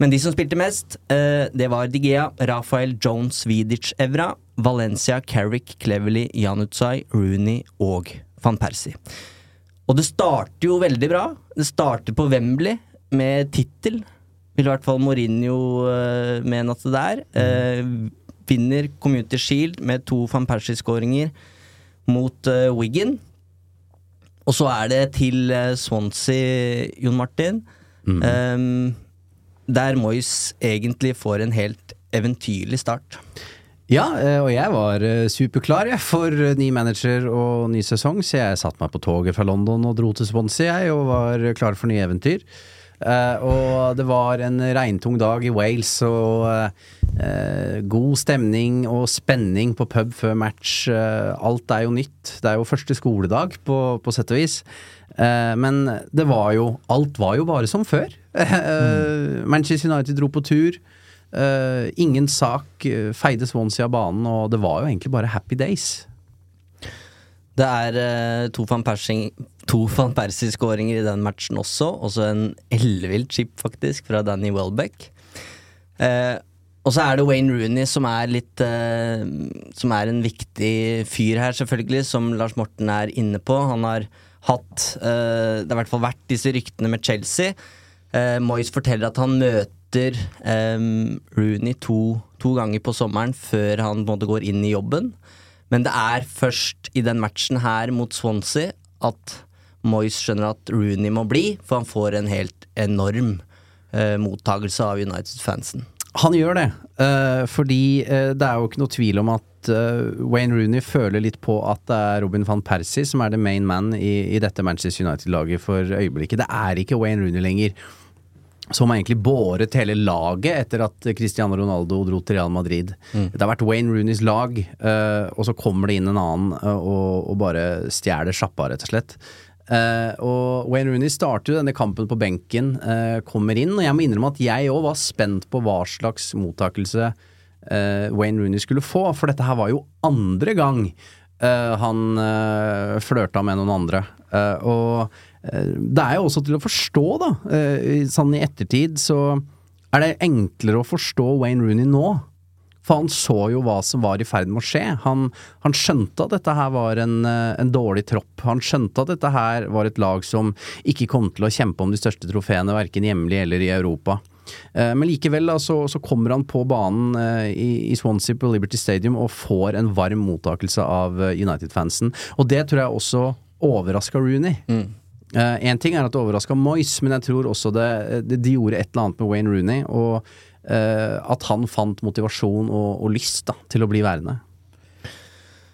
Men de som spilte mest, uh, det var Digea, Rafael Jones, Vidic, Evra, Valencia, Carrick, Cleverly, Janutsai, Rooney og van Persie. Og det starter jo veldig bra. Det starter på Wembley med tittel. Vil i hvert fall Mourinho uh, mene at det er. Uh, vinner Community Shield med to van Persie-skåringer mot uh, Wigan. Og så er det til uh, Swansea, Jon Martin. Mm. Um, der Moyes egentlig får en helt eventyrlig start. Ja, og jeg var superklar jeg, for ny manager og ny sesong, så jeg satte meg på toget fra London og dro til Swansea jeg, og var klar for nye eventyr. Uh, og det var en regntung dag i Wales, og uh, god stemning og spenning på pub før match. Uh, alt er jo nytt. Det er jo første skoledag, på, på sett og vis. men det var jo Alt var jo bare som før. Mm. Manchester United dro på tur. ingen sak feide Swansea av banen, og det var jo egentlig bare happy days. Det er to van Persing to van Persie-skåringer i den matchen også. Også en ellevill chip, faktisk, fra Danny Welbeck. Eh, og så er det Wayne Rooney som er litt eh, Som er en viktig fyr her, selvfølgelig, som Lars Morten er inne på. Han har hatt eh, Det har i hvert fall vært disse ryktene med Chelsea. Eh, Moyes forteller at han møter eh, Rooney to, to, ganger på sommeren før han på en måte går inn i jobben. Men det er først i den matchen her mot Swansea at Moyes skjønner at Rooney må bli, for han får en helt enorm eh, mottagelse av United-fansen. Han gjør det, eh, fordi eh, det er jo ikke noe tvil om at eh, Wayne Rooney føler litt på at det er Robin van Persie som er the main man i, i dette Manchester United-laget for øyeblikket. Det er ikke Wayne Rooney lenger. Som har egentlig båret hele laget etter at Cristiano Ronaldo dro til Real Madrid. Det har vært Wayne Rooneys lag, eh, og så kommer det inn en annen eh, og, og bare stjeler sjappa, rett og slett. Eh, og Wayne Rooney starter denne kampen på benken, uh, kommer inn, og jeg må innrømme at jeg òg var spent på hva slags mottakelse uh, Wayne Rooney skulle få, for dette her var jo andre gang han uh, flørta med noen andre. Og det er jo også til å forstå, da. sånn i ettertid så er det enklere å forstå Wayne Rooney nå. For han så jo hva som var i ferd med å skje. Han, han skjønte at dette her var en, eh, en dårlig tropp. Han skjønte at dette her var et lag som ikke kom til å kjempe om de største trofeene, verken hjemlig eller i Europa. Eh, Men likevel da, så, så kommer han på banen eh, i, i Swansea på Liberty Stadium og får en varm mottakelse av United-fansen. Og det tror jeg også overraska Rooney. Én ting er at det overraska Moyes, men jeg tror også det, det, de gjorde et eller annet med Wayne Rooney. Og at han fant motivasjon og, og lyst da, til å bli værende.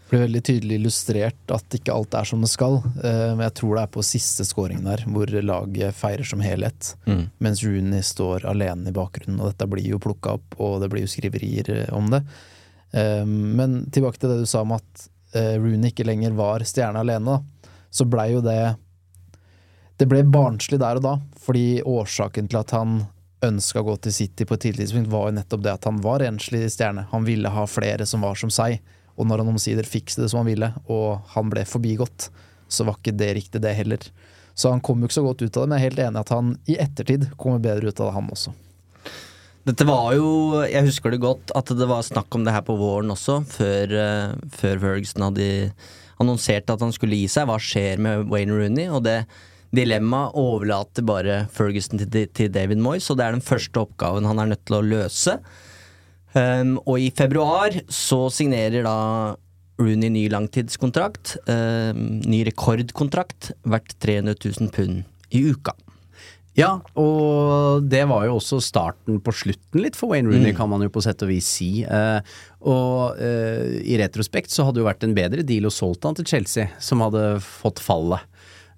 Det blir veldig tydelig illustrert at ikke alt er som det skal. Eh, Men jeg tror det er på siste scoringen der, hvor laget feirer som helhet. Mm. Mens Rooney står alene i bakgrunnen, og dette blir jo plukka opp, og det blir jo skriverier eh, om det. Eh, Men tilbake til det du sa om at eh, Rooney ikke lenger var stjerne alene. Så blei jo det Det ble barnslig der og da, fordi årsaken til at han ønska å gå til City på et tidlig tidspunkt, var jo nettopp det at han var enslig stjerne. Han ville ha flere som var som seg. Og når han omsider fikset det som han ville, og han ble forbigått, så var ikke det riktig, det heller. Så han kom jo ikke så godt ut av det, men jeg er helt enig at han i ettertid kommer bedre ut av det, han også. Dette var jo, jeg husker det godt, at det var snakk om det her på våren også, før, eh, før Ferguson hadde annonsert at han skulle gi seg. Hva skjer med Wayne Rooney? Og det dilemmaet overlater bare Ferguson til, til David Moyes, og det er den første oppgaven han er nødt til å løse. Um, og i februar så signerer da Rooney ny langtidskontrakt. Um, ny rekordkontrakt verdt 300 000 pund i uka. Ja, og det var jo også starten på slutten litt for Wayne Rooney, Mm. kan man jo på sett og vis si. Uh, og uh, i retrospekt så hadde det jo vært en bedre deal å solgt han til Chelsea, som hadde fått fallet.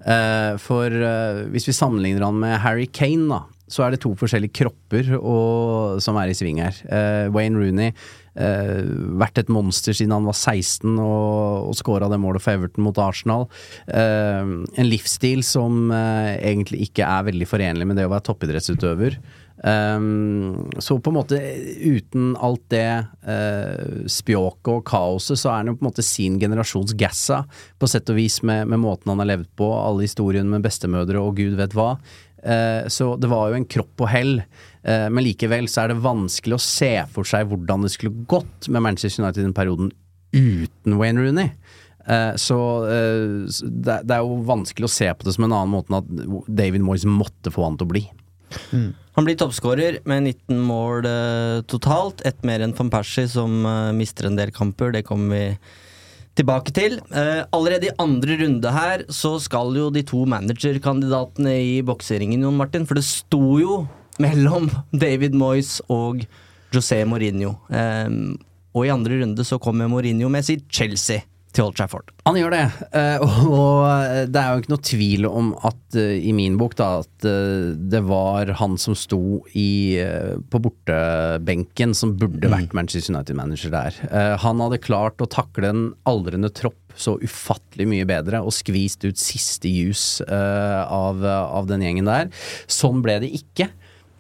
Eh, for eh, hvis vi sammenligner han med Harry Kane, da, så er det to forskjellige kropper og, som er i sving her. Uh, Wayne Rooney uh, vært et monster siden han var 16 og, og skåra det målet for Everton mot Arsenal. Uh, en livsstil som egentlig ikke er veldig forenlig med det å være toppidrettsutøver. Um, så på en måte uten alt det uh, spjåket og kaoset, så er han jo på en måte sin generasjons gassa, på sett og vis med, med måten han har levd på, alle historiene med bestemødre og gud vet hva. Uh, så det var jo en kropp på hell, Uh, men likevel så er det vanskelig å se for seg hvordan det skulle gått med Manchester United i den perioden uten Wayne Rooney. Så det, det er jo vanskelig å se på det som en annen måte enn at David Moyes måtte få han til å bli. Han blir toppskårer med 19 mål eh, totalt. Ett mer enn van Persie, som eh, mister en del kamper. Det kommer vi tilbake til. Eh, allerede i andre runde her så skal jo de to managerkandidatene i bokseringen, Jon Martin, for det sto jo mellom David Moyes og José Mourinho. Eh, og i andre runde så kommer Mourinho med sitt Chelsea til Old Trafford. Han gjør det, eh, og det er jo ikke noe tvil om at eh, i min bok da, at eh, det var han som sto i, eh, på bortebenken som burde vært Manchester United-manager der. Eh, Han hadde klart å takle en aldrende tropp så ufattelig mye bedre og skvist ut siste jus eh, av, av den gjengen der. Sånn ble det ikke.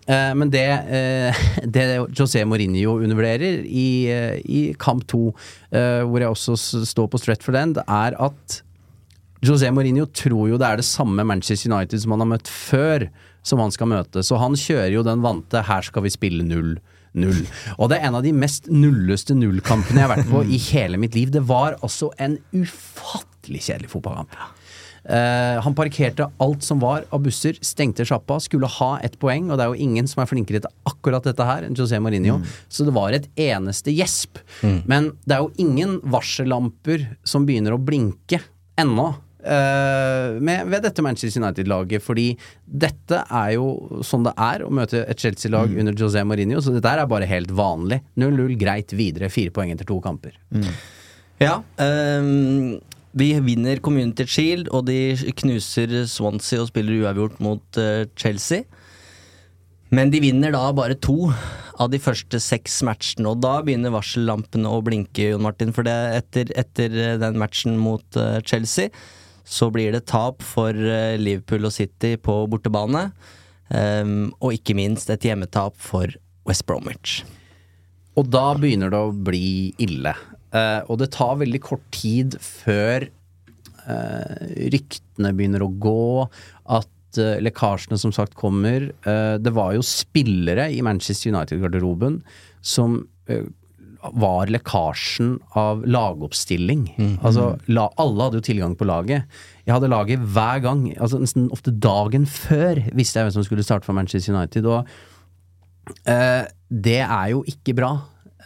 Eh, Men det, eh, det José Mourinho undervurderer i, eh, i kamp to, hvor jeg også står på Stretford End, er at José Mourinho tror jo det er det samme Manchester United som han har møtt før, som han skal møte. Så han kjører jo den vante 'her skal vi spille null'. Null. Og det er en av de mest nulleste nullkampene jeg har vært på i hele mitt liv. Det var altså en ufattelig kjedelig fotballkamp. Eh, han parkerte alt som var av busser, stengte sjappa, skulle ha ett poeng, og det er jo ingen som er flinkere til akkurat dette her enn José Mourinho. Så det var et eneste gjesp. Men det er jo ingen varsellamper som begynner å blinke ennå. Uh, med, ved dette Manchester United-laget. Fordi dette er jo sånn det er å møte et Chelsea-lag under José Mourinho, så dette er bare helt vanlig. 0-0, greit, videre. Fire poeng etter to kamper. Ja. ehm, de vinner Community Shield, og de knuser Swansea og spiller uavgjort mot uh, Chelsea. Men de vinner da bare to av de første seks matchene, og da begynner varsellampene å blinke, Jon Martin. For det etter, etter eh, den matchen mot uh, Chelsea, så blir det tap for uh, Liverpool og City på bortebane. Um, og ikke minst et hjemmetap for West Bromwich. Og da begynner det å bli ille. Eh, og det tar veldig kort tid før uh, ryktene begynner å gå, at uh, lekkasjene som sagt kommer. Det var jo spillere i Manchester United-garderoben som var lekkasjen av lagoppstilling. Altså, la, alle hadde jo tilgang på laget. Jeg hadde laget hver gang, altså nesten ofte dagen før, visste jeg hvem som skulle starte for Manchester United. Og det er jo ikke bra.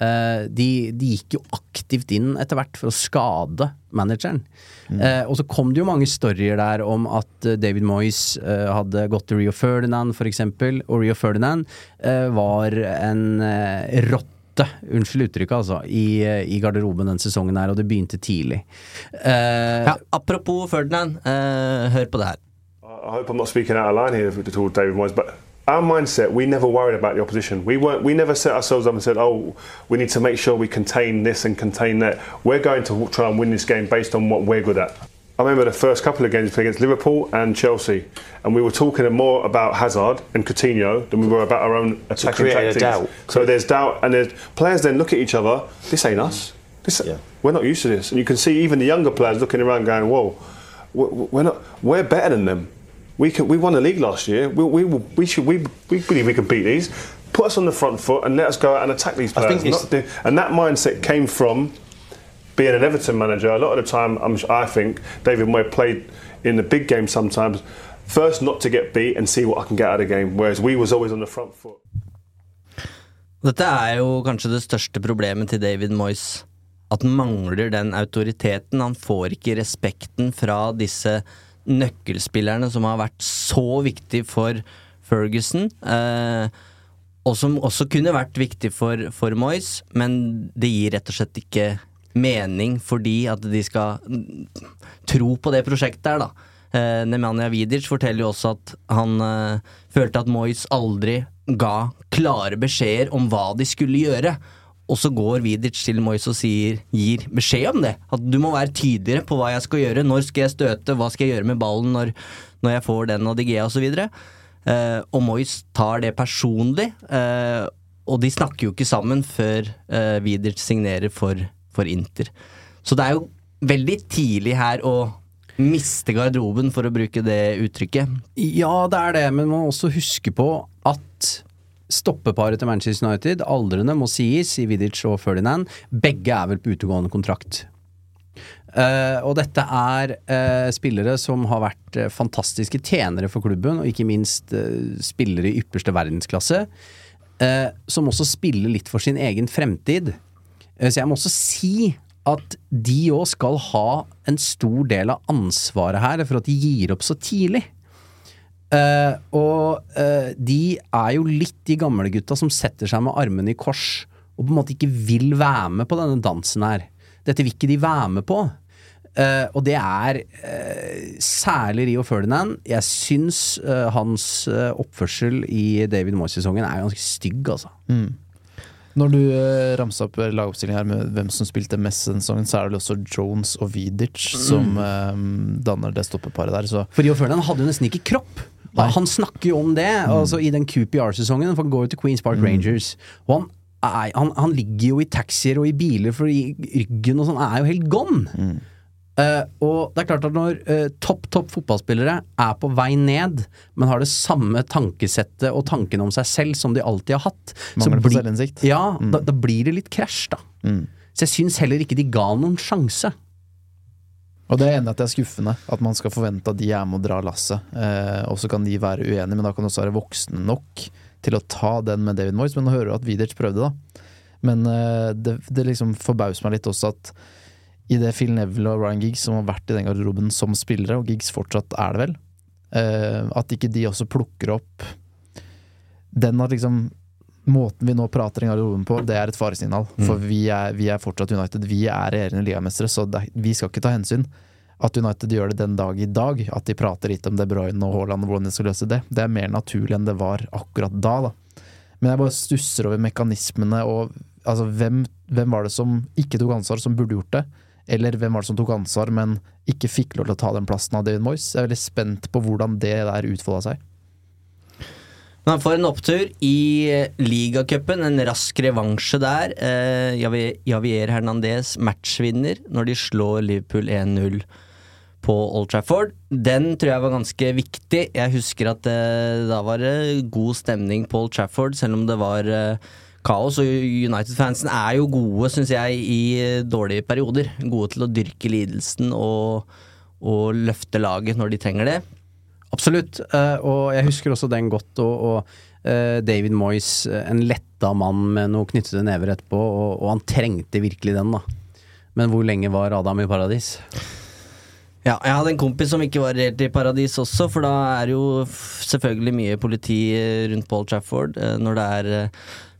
Eh, de, de gikk jo aktivt inn etter hvert for å skade manageren. Eh, og så kom det jo mange storyer der om at eh, David Moyes hadde gått til Rio Ferdinand, for eksempel. Og Rio Ferdinand eh, var en rotte, unnskyld uttrykket, altså, i, i garderoben den sesongen her, og det begynte tidlig. Uh, Ja, apropos Ferdinand, uh, hør på det her. I hope I'm not speaking out of line here to David Moyes, but our mindset, we never worried about the opposition. We weren't, we never set ourselves up and said, "Oh, we need to make sure we contain this and contain that." We're going to try and win this game based on what we're good at. I remember the first couple of games against Liverpool and Chelsea, and we were talking more about Hazard and Coutinho than we were about our own attacking tactics. doubt. So there's doubt, and there's players then look at each other. This ain't us. This, We're not used to this, and you can see even the younger players looking around, going, "Whoa, we're not. We're better than them. We can. We won the league last year. We, we, we should. We, we believe we can beat these. Put us on the front foot and let us go out and attack these I players. think it's- Not do- and that mindset came from being an Everton manager. A lot of the time, I'm, I think David Moyes played in the big game sometimes. First, not to get beat and see what I can get out of the game. Whereas we was always on the front foot. Dette er jo kanskje det største problemet til David Moyes. At han mangler den autoriteten. Han får ikke respekten fra disse nøkkelspillerne som har vært så viktig for Ferguson. Eh, og som også kunne vært viktig for, for Moyes, men det gir rett og slett ikke mening fordi at de skal tro på det prosjektet her, da. Eh, Nemanja Vidic forteller jo også at han eh, følte at Moyes aldri ga klare beskjeder om hva de skulle gjøre. Og så går Vidic til Moyes og sier, gir beskjed om det. At du må være tydeligere på hva jeg skal gjøre. Når skal jeg støte? Hva skal jeg gjøre med ballen når, når jeg får den av Digea osv.? Eh, og Moyes tar det personlig. Eh, og de snakker jo ikke sammen før eh, Vidic signerer for, for Inter. Så det er jo veldig tidlig her å miste garderoben, for å bruke det uttrykket. Ja, det er det, men man må også huske på at stoppeparet til Manchester United, aldrene må sies, i Vidic og Ferdinand, begge er vel på utegående kontrakt. Uh, og dette er uh, spillere som har vært uh, fantastiske tjenere for klubben, og ikke minst spillere i ypperste verdensklasse, som også spiller litt for sin egen fremtid. Så jeg må også si at de òg skal ha en stor del av ansvaret her for at de gir opp så tidlig. Eh, og uh, de er jo litt de gamle gutta som setter seg med armene i kors og på en måte ikke vil være med på denne dansen her. Dette vil ikke de være med på. Uh, og det er særlig Rio Ferdinand. Jeg syns hans oppførsel i David Moyes-sesongen er ganske stygg, altså. Når du uh, ramsa opp lagoppstillingen her med hvem som spilte mest den sesongen, så er det vel også Jones og Vidic som eh, danner det stoppeparet der. Så For Ferdinand hadde jo nesten ikke kropp. Nei. Han snakker jo om det altså i den QPR-sesongen, for han går jo til Queens Park Rangers. Og han, er, han, han ligger jo i taxier og i biler fordi ryggen og sånn er jo helt gone. Eh, og det er klart at når uh, topp, topp fotballspillere er på vei ned, men har det samme tankesettet og tanken om seg selv som de alltid har hatt Mangler på selvinnsikt. Ja, da, da blir det litt krasj, da. Så jeg syns heller ikke de ga noen sjanse. Og det er enig at det er skuffende at man skal forvente at de er med å dra lasset. Uh, og så kan de være uenige, men da kan de også være voksen nok til å ta den med David Moyes. Men nå hører du at Vidic prøvde, da. Men det, det liksom forbauser meg litt også at i det Phil Neville og Ryan Giggs som har vært i den garderoben som spillere, og Giggs fortsatt er det vel, eh, at ikke de også plukker opp den at liksom Måten vi nå prater i garderoben på, det er et faresignal. Mm. For vi er, vi er fortsatt United. Vi er regjerende ligamestere, så det, vi skal ikke ta hensyn. At United gjør det den dag i dag, at de prater litt om De Bruyne og Haaland og hvordan de skal løse det, det er mer naturlig enn det var akkurat da. da. Men jeg bare stusser over mekanismene og altså, hvem, hvem var det som ikke tok ansvar, som burde gjort det? Eller hvem var det som tok ansvar, men ikke fikk lov til å ta den plassen av David Moyes? Jeg er veldig spent på hvordan det der utfolda seg. Men han får en opptur i eh, ligacupen, en rask revansje der. Eh, Javier, Hernandez matchvinner når de slår Liverpool 1-0 på Old Trafford. Den tror jeg var ganske viktig. Jeg husker at eh, da var det god stemning på Old Trafford, selv om det var eh, kaos. Og United-fansen er jo gode, syns jeg, i eh, dårlige perioder. Gode til å dyrke lidelsen og, og løfte laget når de trenger det. Absolutt, eh, og jeg husker også den godt, og, og eh, David Moyes, en letta mann med noe knyttede never etterpå, og, og han trengte virkelig den, da. Men hvor lenge var Adam i paradis? Ja, jeg hadde en kompis som ikke var helt i paradis også, for da er jo selvfølgelig mye politi rundt Paul Trafford når det er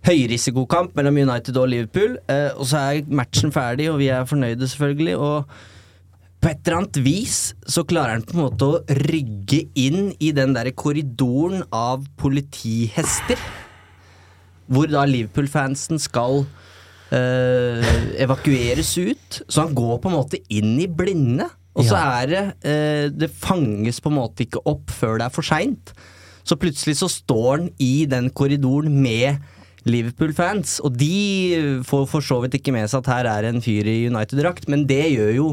høyrisikokamp mellom United og Liverpool. eh, Og så er matchen ferdig, og vi er fornøyde, selvfølgelig. Og på et eller annet vis så klarer han på en måte å rygge inn i den der korridoren av politihester. Hvor da Liverpool-fansen skal eh, evakueres ut. Så han går på en måte inn i blinde. Og så er det eh, Det fanges på en måte ikke opp før det er for seint. Så plutselig så står han i den korridoren med Liverpool-fans, og de får for så vidt ikke med seg at her er en fyr i United-drakt, men det gjør jo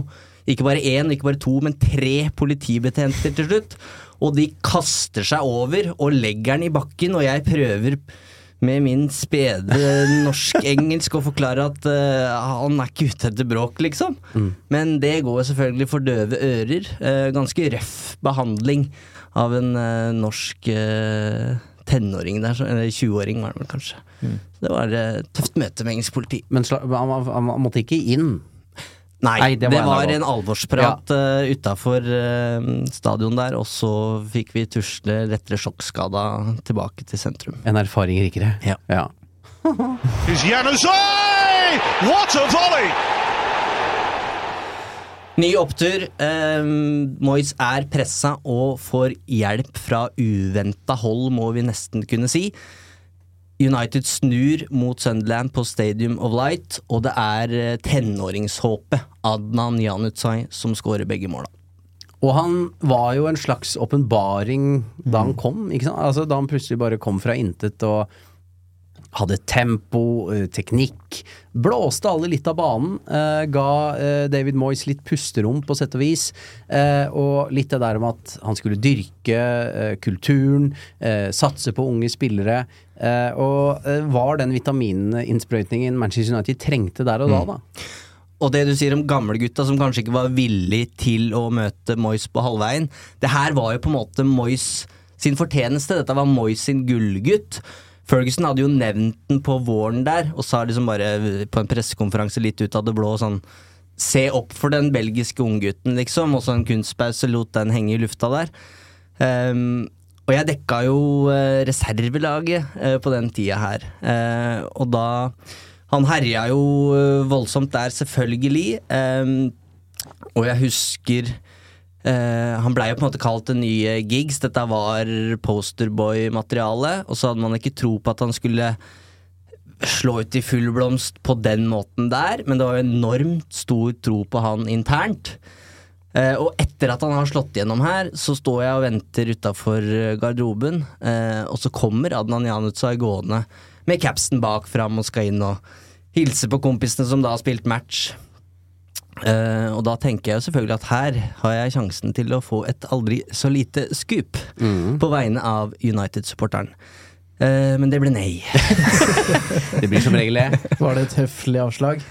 ikke bare én, ikke bare to, men tre politibetjenter til slutt. Og de kaster seg over og legger den i bakken, og jeg prøver med min spede norsk-engelsk å forklare at uh, han er ikke ute etter bråk, liksom. Men det går selvfølgelig for døve ører. Uh, ganske røff behandling av en uh, norsk eh, tenåring der, eller 20-åring var det vel kanskje. Mm. det var et tøft møte med engelsk politi. Men han, måtte ikke inn? Nei, Nei, det, det var en, en alvorsprat ja. utafor stadion der, og så fikk vi tusle lettere sjokkskada tilbake til sentrum. En erfaring rikere? Ja. ja. What a volley! Ny opptur. Eh, Moyes er pressa og får hjelp fra uventa hold, må vi nesten kunne si. United snur mot Sunderland på Stadium of Light, og det er eh, tenåringshåpet Adnan Janutsai som skårer begge måla. Og han var jo en slags åpenbaring da han kom, ikke? Altså, da han plutselig bare kom fra intet og hadde tempo, eh, teknikk, blåste alle litt av banen, eh, ga eh, David Moyes litt pusterom på sett og vis, eh, og litt det der om at han skulle dyrke eh, kulturen, eh, satse på unge spillere, eh, og var den vitamininnsprøytningen Manchester United trengte der og da, da. Og det du sier om gamlegutta som kanskje ikke var villig til å møte Moyes på halvveien, det her var jo på en måte Moyes sin fortjeneste. Dette var Moyes sin gullgutt. Ferguson hadde jo nevnt den på våren der, og sa liksom bare på en pressekonferanse litt ut av det blå sånn Se opp for den belgiske unggutten, liksom. Og så en kunstpause lot den henge i lufta der. Um, og jeg dekka jo uh, reservelaget uh, på den tida her. Uh, og da Han herja jo eh, voldsomt der, selvfølgelig. Um, og jeg husker eh, Han blei jo på en måte kalt den nye Gigs. Dette var posterboy-materiale. Og så hadde man ikke tro på at han skulle slå ut i full blomst på den måten der, men det var jo enormt stor tro på han internt. Uh, og etter at han har slått gjennom her, så står jeg og venter utafor garderoben, uh, og så kommer Adnan Janutsai gående med capsen bak fram og skal inn og hilse på kompisene som da har spilt match. Eh, og da tenker jeg jo selvfølgelig at her har jeg sjansen til å få et aldri så lite skup på vegne av United-supporteren. Uh, men det ble nei. Det blir som regel det. Var det et høflig avslag?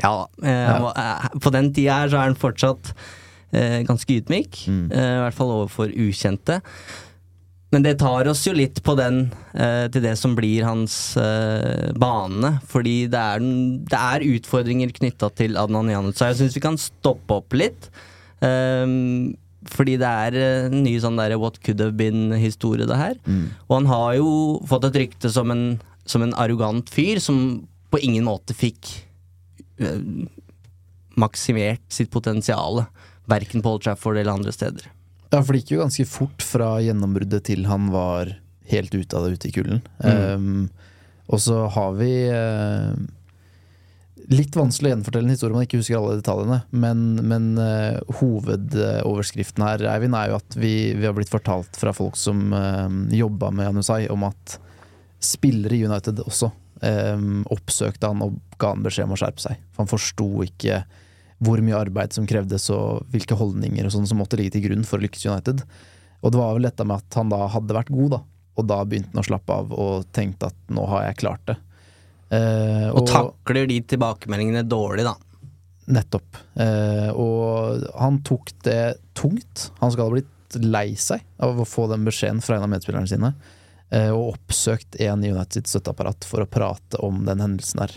Ja, Uh, eh, på den tida her så er han fortsatt eh, ganske ydmyk. Eh, I hvert fall overfor ukjente. Men det tar oss jo litt på den eh, til det som blir hans eh, bane. Fordi det er, det er utfordringer knytta til Adnan Januzaj. Jeg syns vi kan stoppe opp litt. Ehm, fordi det er eh, en ny sånn der what could have been-historie, det her. Og han har jo fått et rykte som en, som en arrogant fyr som på ingen måte fikk eh, maksimert sitt potensial. Verken på Old Trafford eller andre steder. Ja, for det gikk jo ganske fort fra gjennombruddet til han var helt ute av det ute i kulden. Um, og så har vi uh, Litt vanskelig å gjenfortelle en historie man ikke husker alle detaljene, men, men uh, hovedoverskriften her, Eivind, er jo at vi, vi har blitt fortalt fra folk som uh, jobba med Janusai, om at spillere i United også um, oppsøkte han og ga han beskjed om å skjerpe seg. For han forsto ikke hvor mye arbeid som krevdes og hvilke holdninger og sånn som måtte ligge til grunn for å lykkes United. Og det var vel dette med at han da hadde vært god, da. Og da begynte han å slappe av og tenkte at nå har jeg klart det. Eh, Og takler de tilbakemeldingene dårlig, da. Nettopp. Eh, og han tok det tungt. Han skal ha blitt lei seg av å få den beskjeden fra en av medspillerne sine, eh, og oppsøkt en i United sitt støtteapparat for å prate om den hendelsen der.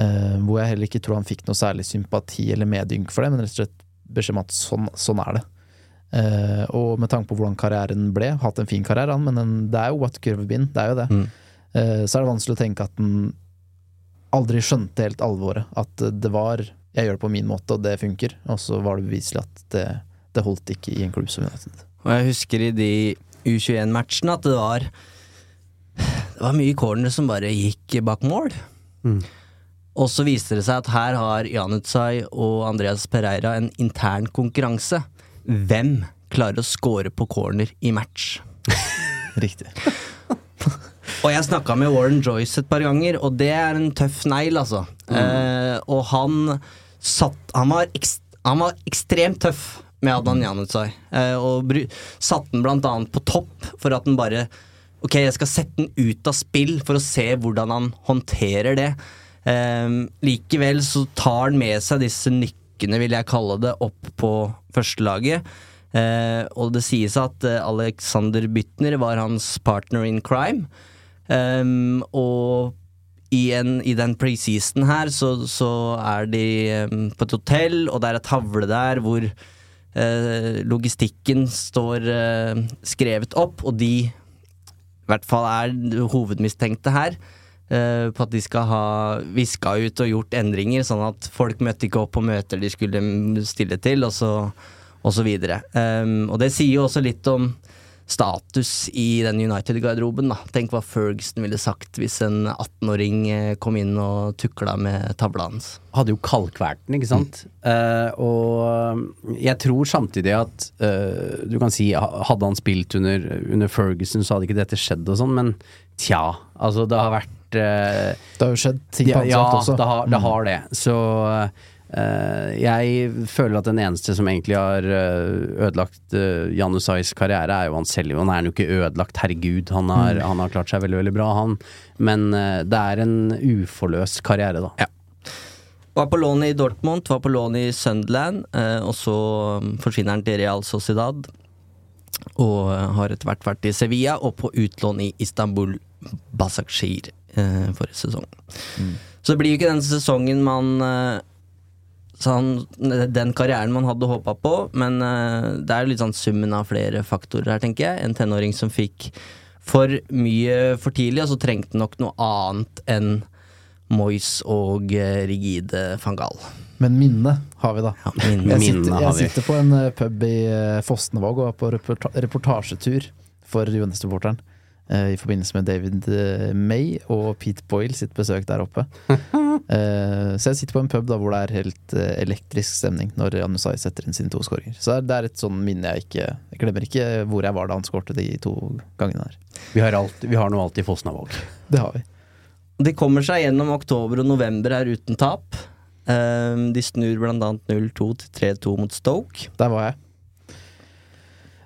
Eh, hvor jeg heller ikke tror han fikk noe særlig sympati eller medynk for det, men rett og slett beskjed om at sånn, sånn er det. Uh, og med tanke på hvordan karrieren ble, hatt en fin karriere, han, men en, det er jo what curve been, det er jo det. Eh, så er det vanskelig å tenke at den aldri skjønte helt alvoret. At det var jeg gjør det på min måte, og det funker. Og så var det beviselig at det, det holdt ikke i en klubb som United. Og jeg husker i de U21-matchene at det var Det var mye corner som bare gikk bak mål. Og så viser det seg at her har Janutsai og Andreas Pereira en intern konkurranse. Hvem klarer å score på corner i match? Riktig. Og jeg snakka med Warren Joyce et par ganger, og det er en tøff negl, altså. Eh, og han satt Han var, ekst, han var ekstremt tøff med Adnan Janutsai, eh, og bru, satte den blant annet på topp for at den bare Ok, jeg skal sette den ut av spill for å se hvordan han håndterer det. Eh, likevel så tar han med seg disse nykkene, vil jeg kalle det, opp på førstelaget. Eh, og det sies at eh, Alexander Bytner var hans partner in crime. Um, og i, en, i den preseason her så, så er de um, på et hotell, og det er et tavle der hvor eh, logistikken står eh, skrevet opp, og de i hvert fall er hovedmistenkte her. Eh, på at de skal ha viska ut og gjort endringer, sånn at folk møtte ikke opp på møter de skulle stille til, og så, og så videre. Um, og det sier jo også litt om status i den United-garderoben. Tenk hva Ferguson ville sagt hvis en 18-åring eh, kom inn og tukla med tavla hans. hadde jo kalkvært den, ikke sant? Eh, og jeg tror samtidig at uh, Du kan si hadde han spilt under, under Ferguson, så hadde ikke dette skjedd og sånn, men tja. Altså, det har vært eh, Det har jo skjedd ting på ja, ja, også. det har, det Mm. har det. Så eh, jeg føler at den eneste som egentlig har eh, ødelagt uh, Janusais karriere, er jo han selv. Han er jo ikke ødelagt, herregud. Han har, Mm. han har klart seg veldig, veldig bra, han. Men eh, det er en uforløst karriere, da. Var på lån i Dortmund, var på lån i Sunderland, eh, og så mm, forsvinner han til Real Sociedad. Og eh, har etter hvert vært i Sevilla, og på utlån i Istanbul Basakshir eh, forrige sesong. Så det blir jo ikke den sesongen man eh, han, Den karrieren man hadde håpa på, men eh, det er litt sånn summen av flere faktorer her, tenker jeg. En tenåring som fikk for mye for tidlig, og så trengte nok noe annet enn Moyes og eh, rigide van Gaal. Men minne har vi, da. minne. jeg sitter, jeg sitter på en pub i Fosnevåg og er på reportasjetur for Johannes-supporteren. Eh, I forbindelse med David eh, May og Pete Boyle sitt besøk der oppe. Eh, så jeg sitter på en pub da hvor det er helt elektrisk stemning når Anusai setter inn sine to skåringer. Så det er et sånn minne jeg ikke Jeg glemmer ikke hvor jeg var da han skårte de to gangene der. Vi har, alt, vi har noe alltid Fosnavåg. Det har vi. De kommer seg gjennom oktober og november her uten tap. De snur annet 0-2 til 3-2 mot Stoke. Der var jeg.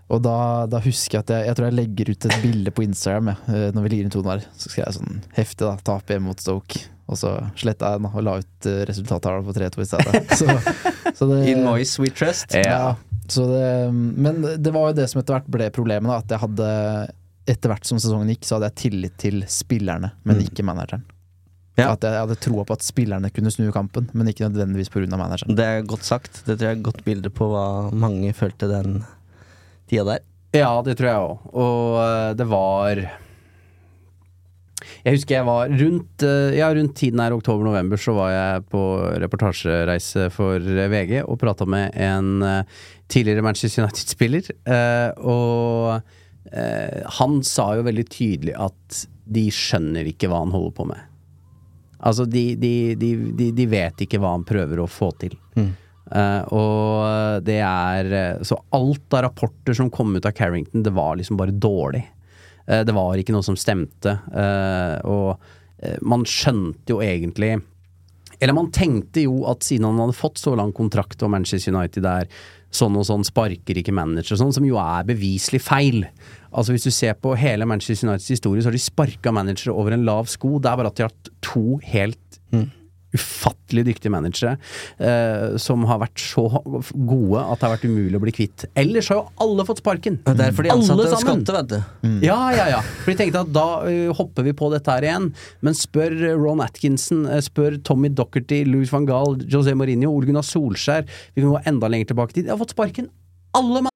Og da, da husker jeg at jeg, jeg tror jeg legger ut et bilde på Instagram jeg, eh, når vi ligger i 2 der. Så skal jeg sånn heftig da, tape hjemme mot Stoke. Og så sletta jeg den og la ut uh, resultattavla på 3-2 i stedet. Så, så det, In noise we trust. Ja. Så det, men det var jo det som etter hvert ble problemet, da, at jeg hadde etter hvert som sesongen gikk, så hadde jeg tillit til spillerne, men Mm. ikke manageren. Ja. At jeg hadde troa på at spillerne kunne snu kampen, men ikke nødvendigvis pga. manageren. Det er godt sagt. Det tror jeg er et godt bilde på hva mange følte den tida der. Ja, det tror jeg òg. Og eh, det var Jeg husker jeg var rundt eh, Ja, rundt tiden her, oktober-november, så var jeg på reportasjereise for eh, VG og prata med en tidligere Manchester United-spiller. eh, Og han sa jo veldig tydelig at de skjønner ikke hva han holder på med. Altså, de, de, de, de, de vet ikke hva han prøver å få til. Eh, og det er eh, Så alt av rapporter som kom ut av Carrington, det var liksom bare dårlig. Eh, det var ikke noe som stemte. eh, og eh, man skjønte jo egentlig Eller man tenkte jo at siden han hadde fått så lang kontrakt og Manchester United der, sånn og sånn, sparker ikke manager sånn, som jo er beviselig feil. Altså Hvis du ser på hele Manchester Uniteds historie, så har de sparka managere over en lav sko. Det er bare at de har hatt to helt ufattelig dyktige managere eh, som har vært så gode at det har vært umulig å bli kvitt. Ellers har jo alle fått sparken. Det er fordi de ansatte sammen. skatte, vet du. Ja, ja, ja. For de tenkte at da uh, hopper vi på dette her igjen. Men spør Ron Atkinson, spør Tommy Docherty, Louis van Gaal, José Mourinho, Ole Gunnar Solskjær Vi kan gå enda lenger tilbake i tid. De har fått sparken. Alle mann...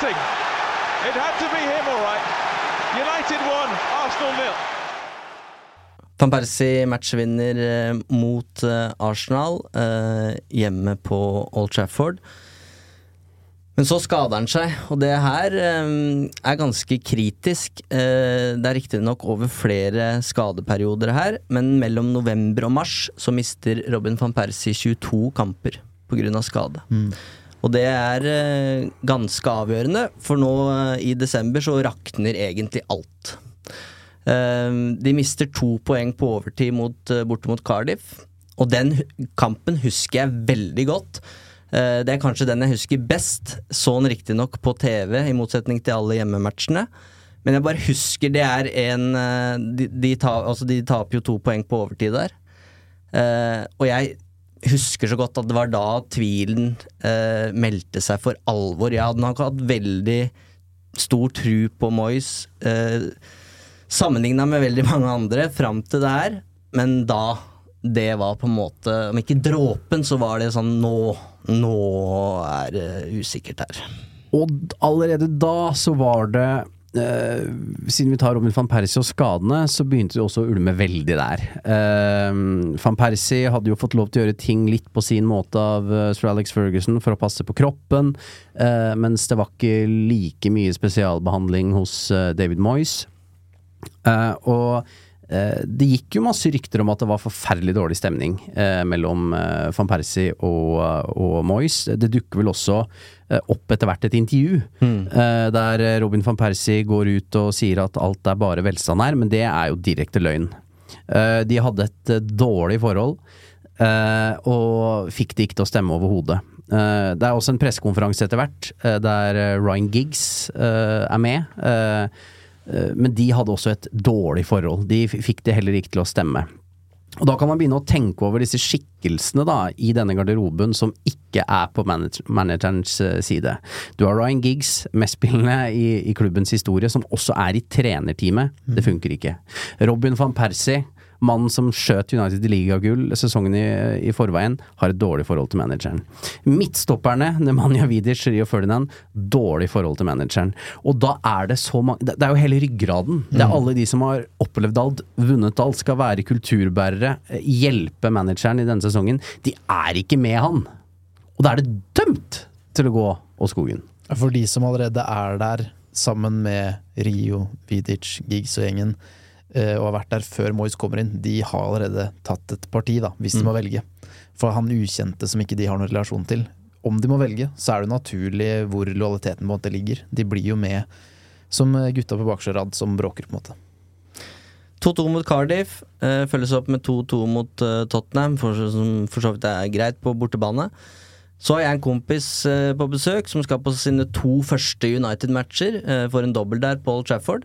missing. It had to be him, all right. United won, Arsenal nil. Van Persie matchvinner eh, mot eh, Arsenal eh, hjemme på Old Trafford. Men så skader han seg, og det her eh, er ganske kritisk. Eh, det er riktignok over flere skadeperioder her, men mellom november og mars så mister Robin van Persie 22 kamper pga. skade. Og det er eh, ganske avgjørende, for nå eh, i desember så rakner egentlig alt. Eh, de mister to poeng på overtid borte mot Cardiff. Og den kampen husker jeg veldig godt. Det er kanskje den jeg husker best. Så den riktignok på TV, i motsetning til alle hjemmematchene. Men jeg bare husker det er en De, de, ta, altså de taper jo to poeng på overtid der. Og jeg husker så godt at det var da tvilen eh, meldte seg for alvor. Jeg hadde nok hatt veldig stor tru på Moyes, eh, sammenligna med veldig mange andre, fram til det her. Men da det var på en måte Om ikke dråpen, så var det sånn Nå, nå er det usikkert her. Og allerede da så var det eh, Siden vi tar Robin van Persie og skadene, så begynte det også å ulme veldig der. Eh, van Persie hadde jo fått lov til å gjøre ting litt på sin måte av eh, sir Alex Ferguson for å passe på kroppen, eh, mens det var ikke like mye spesialbehandling hos eh, David Moyes. Eh, og det gikk jo masse rykter om at det var forferdelig dårlig stemning eh, mellom eh, van Persie og, og Moyes. Det dukker vel også eh, opp etter hvert et intervju eh, der eh, Robin van Persie går ut og sier at alt er bare velstand her, men det er jo direkte løgn. Eh, de hadde et eh, dårlig forhold, eh, og fikk det ikke til å stemme overhodet. Eh, det er også en pressekonferanse etter hvert, eh, der eh, Ryan Giggs eh, er med. Eh, men de hadde også et dårlig forhold. De fikk det heller ikke til å stemme. Og da kan man begynne å tenke over disse skikkelsene da, i denne garderoben som ikke er på manage managerens eh, side. Du har Ryan Giggs, mestspillende i, i klubbens historie, som også er i trenerteamet. Det funker ikke. Robin van Persie, mannen som skjøt United i ligagull sesongen i, i forveien, har et dårlig forhold til manageren. Midtstopperne, Nemanja Vidic, Rio Ferdinand, dårlig forhold til manageren. Og da er det så mange Det er jo hele ryggraden. Det er alle de som har opplevd alt, vunnet alt, skal være kulturbærere, hjelpe manageren i denne sesongen. De er ikke med han. Og da er det dømt til å gå av skogen. For de som allerede er der, sammen med Rio, Vidic, Giggs og gjengen, og har vært der før Moyes kommer inn, de har allerede tatt et parti, da, hvis de Mm. må velge. For han ukjente som ikke de har noen relasjon til. Om de må velge, så er det naturlig hvor lojaliteten på en måte ligger. De blir jo med som gutta på bakerste rad som bråker, på en måte. 2-2 mot Cardiff, eh, følges opp med 2-2 mot eh, Tottenham, for, som for så vidt er greit på bortebane. Så har jeg en kompis eh, på besøk som skal på sine to første United-matcher eh, for en dobbel der Paul Trafford.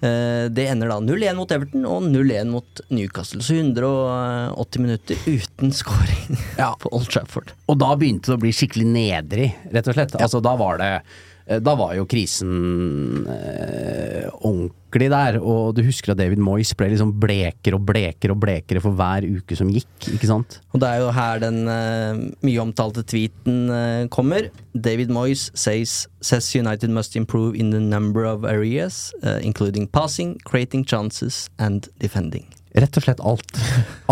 Eh, det ender da 0-1 mot Everton og 0-1 mot Newcastle. Så 180 minutter uten scoring på Old Trafford. Og da begynte det å bli skikkelig nedrig, rett og slett. Altså, da var det eh, Da var jo krisen eh, ordentlig der, og du husker at David Moyes ble liksom blekere og blekere og blekere for hver uke som gikk, ikke sant? Og det er jo her den eh, mye omtalte tweeten eh, kommer. David Moyes says, says United must improve in the number of areas, eh, including passing, creating chances and defending. Rett og slett alt.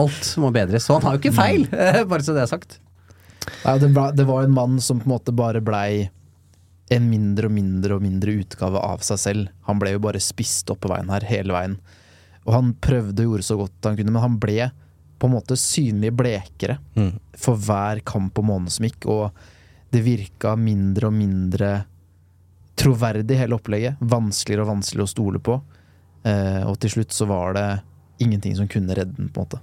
Alt må bedres. Så han har jo ikke feil, bare så det er sagt. Nei, det, var, det var en mann som på en måte bare blei en mindre og mindre og mindre utgave av seg selv. Han ble jo bare spist opp på veien her hele veien. Og han prøvde og gjorde så godt han kunne, men han ble på en måte synlig blekere Mm. for hver kamp og måned som gikk, og det virka mindre og mindre troverdig, hele opplegget. Vanskeligere og vanskeligere å stole på. Eh, og til slutt så var det ingenting som kunne redde den, på en måte.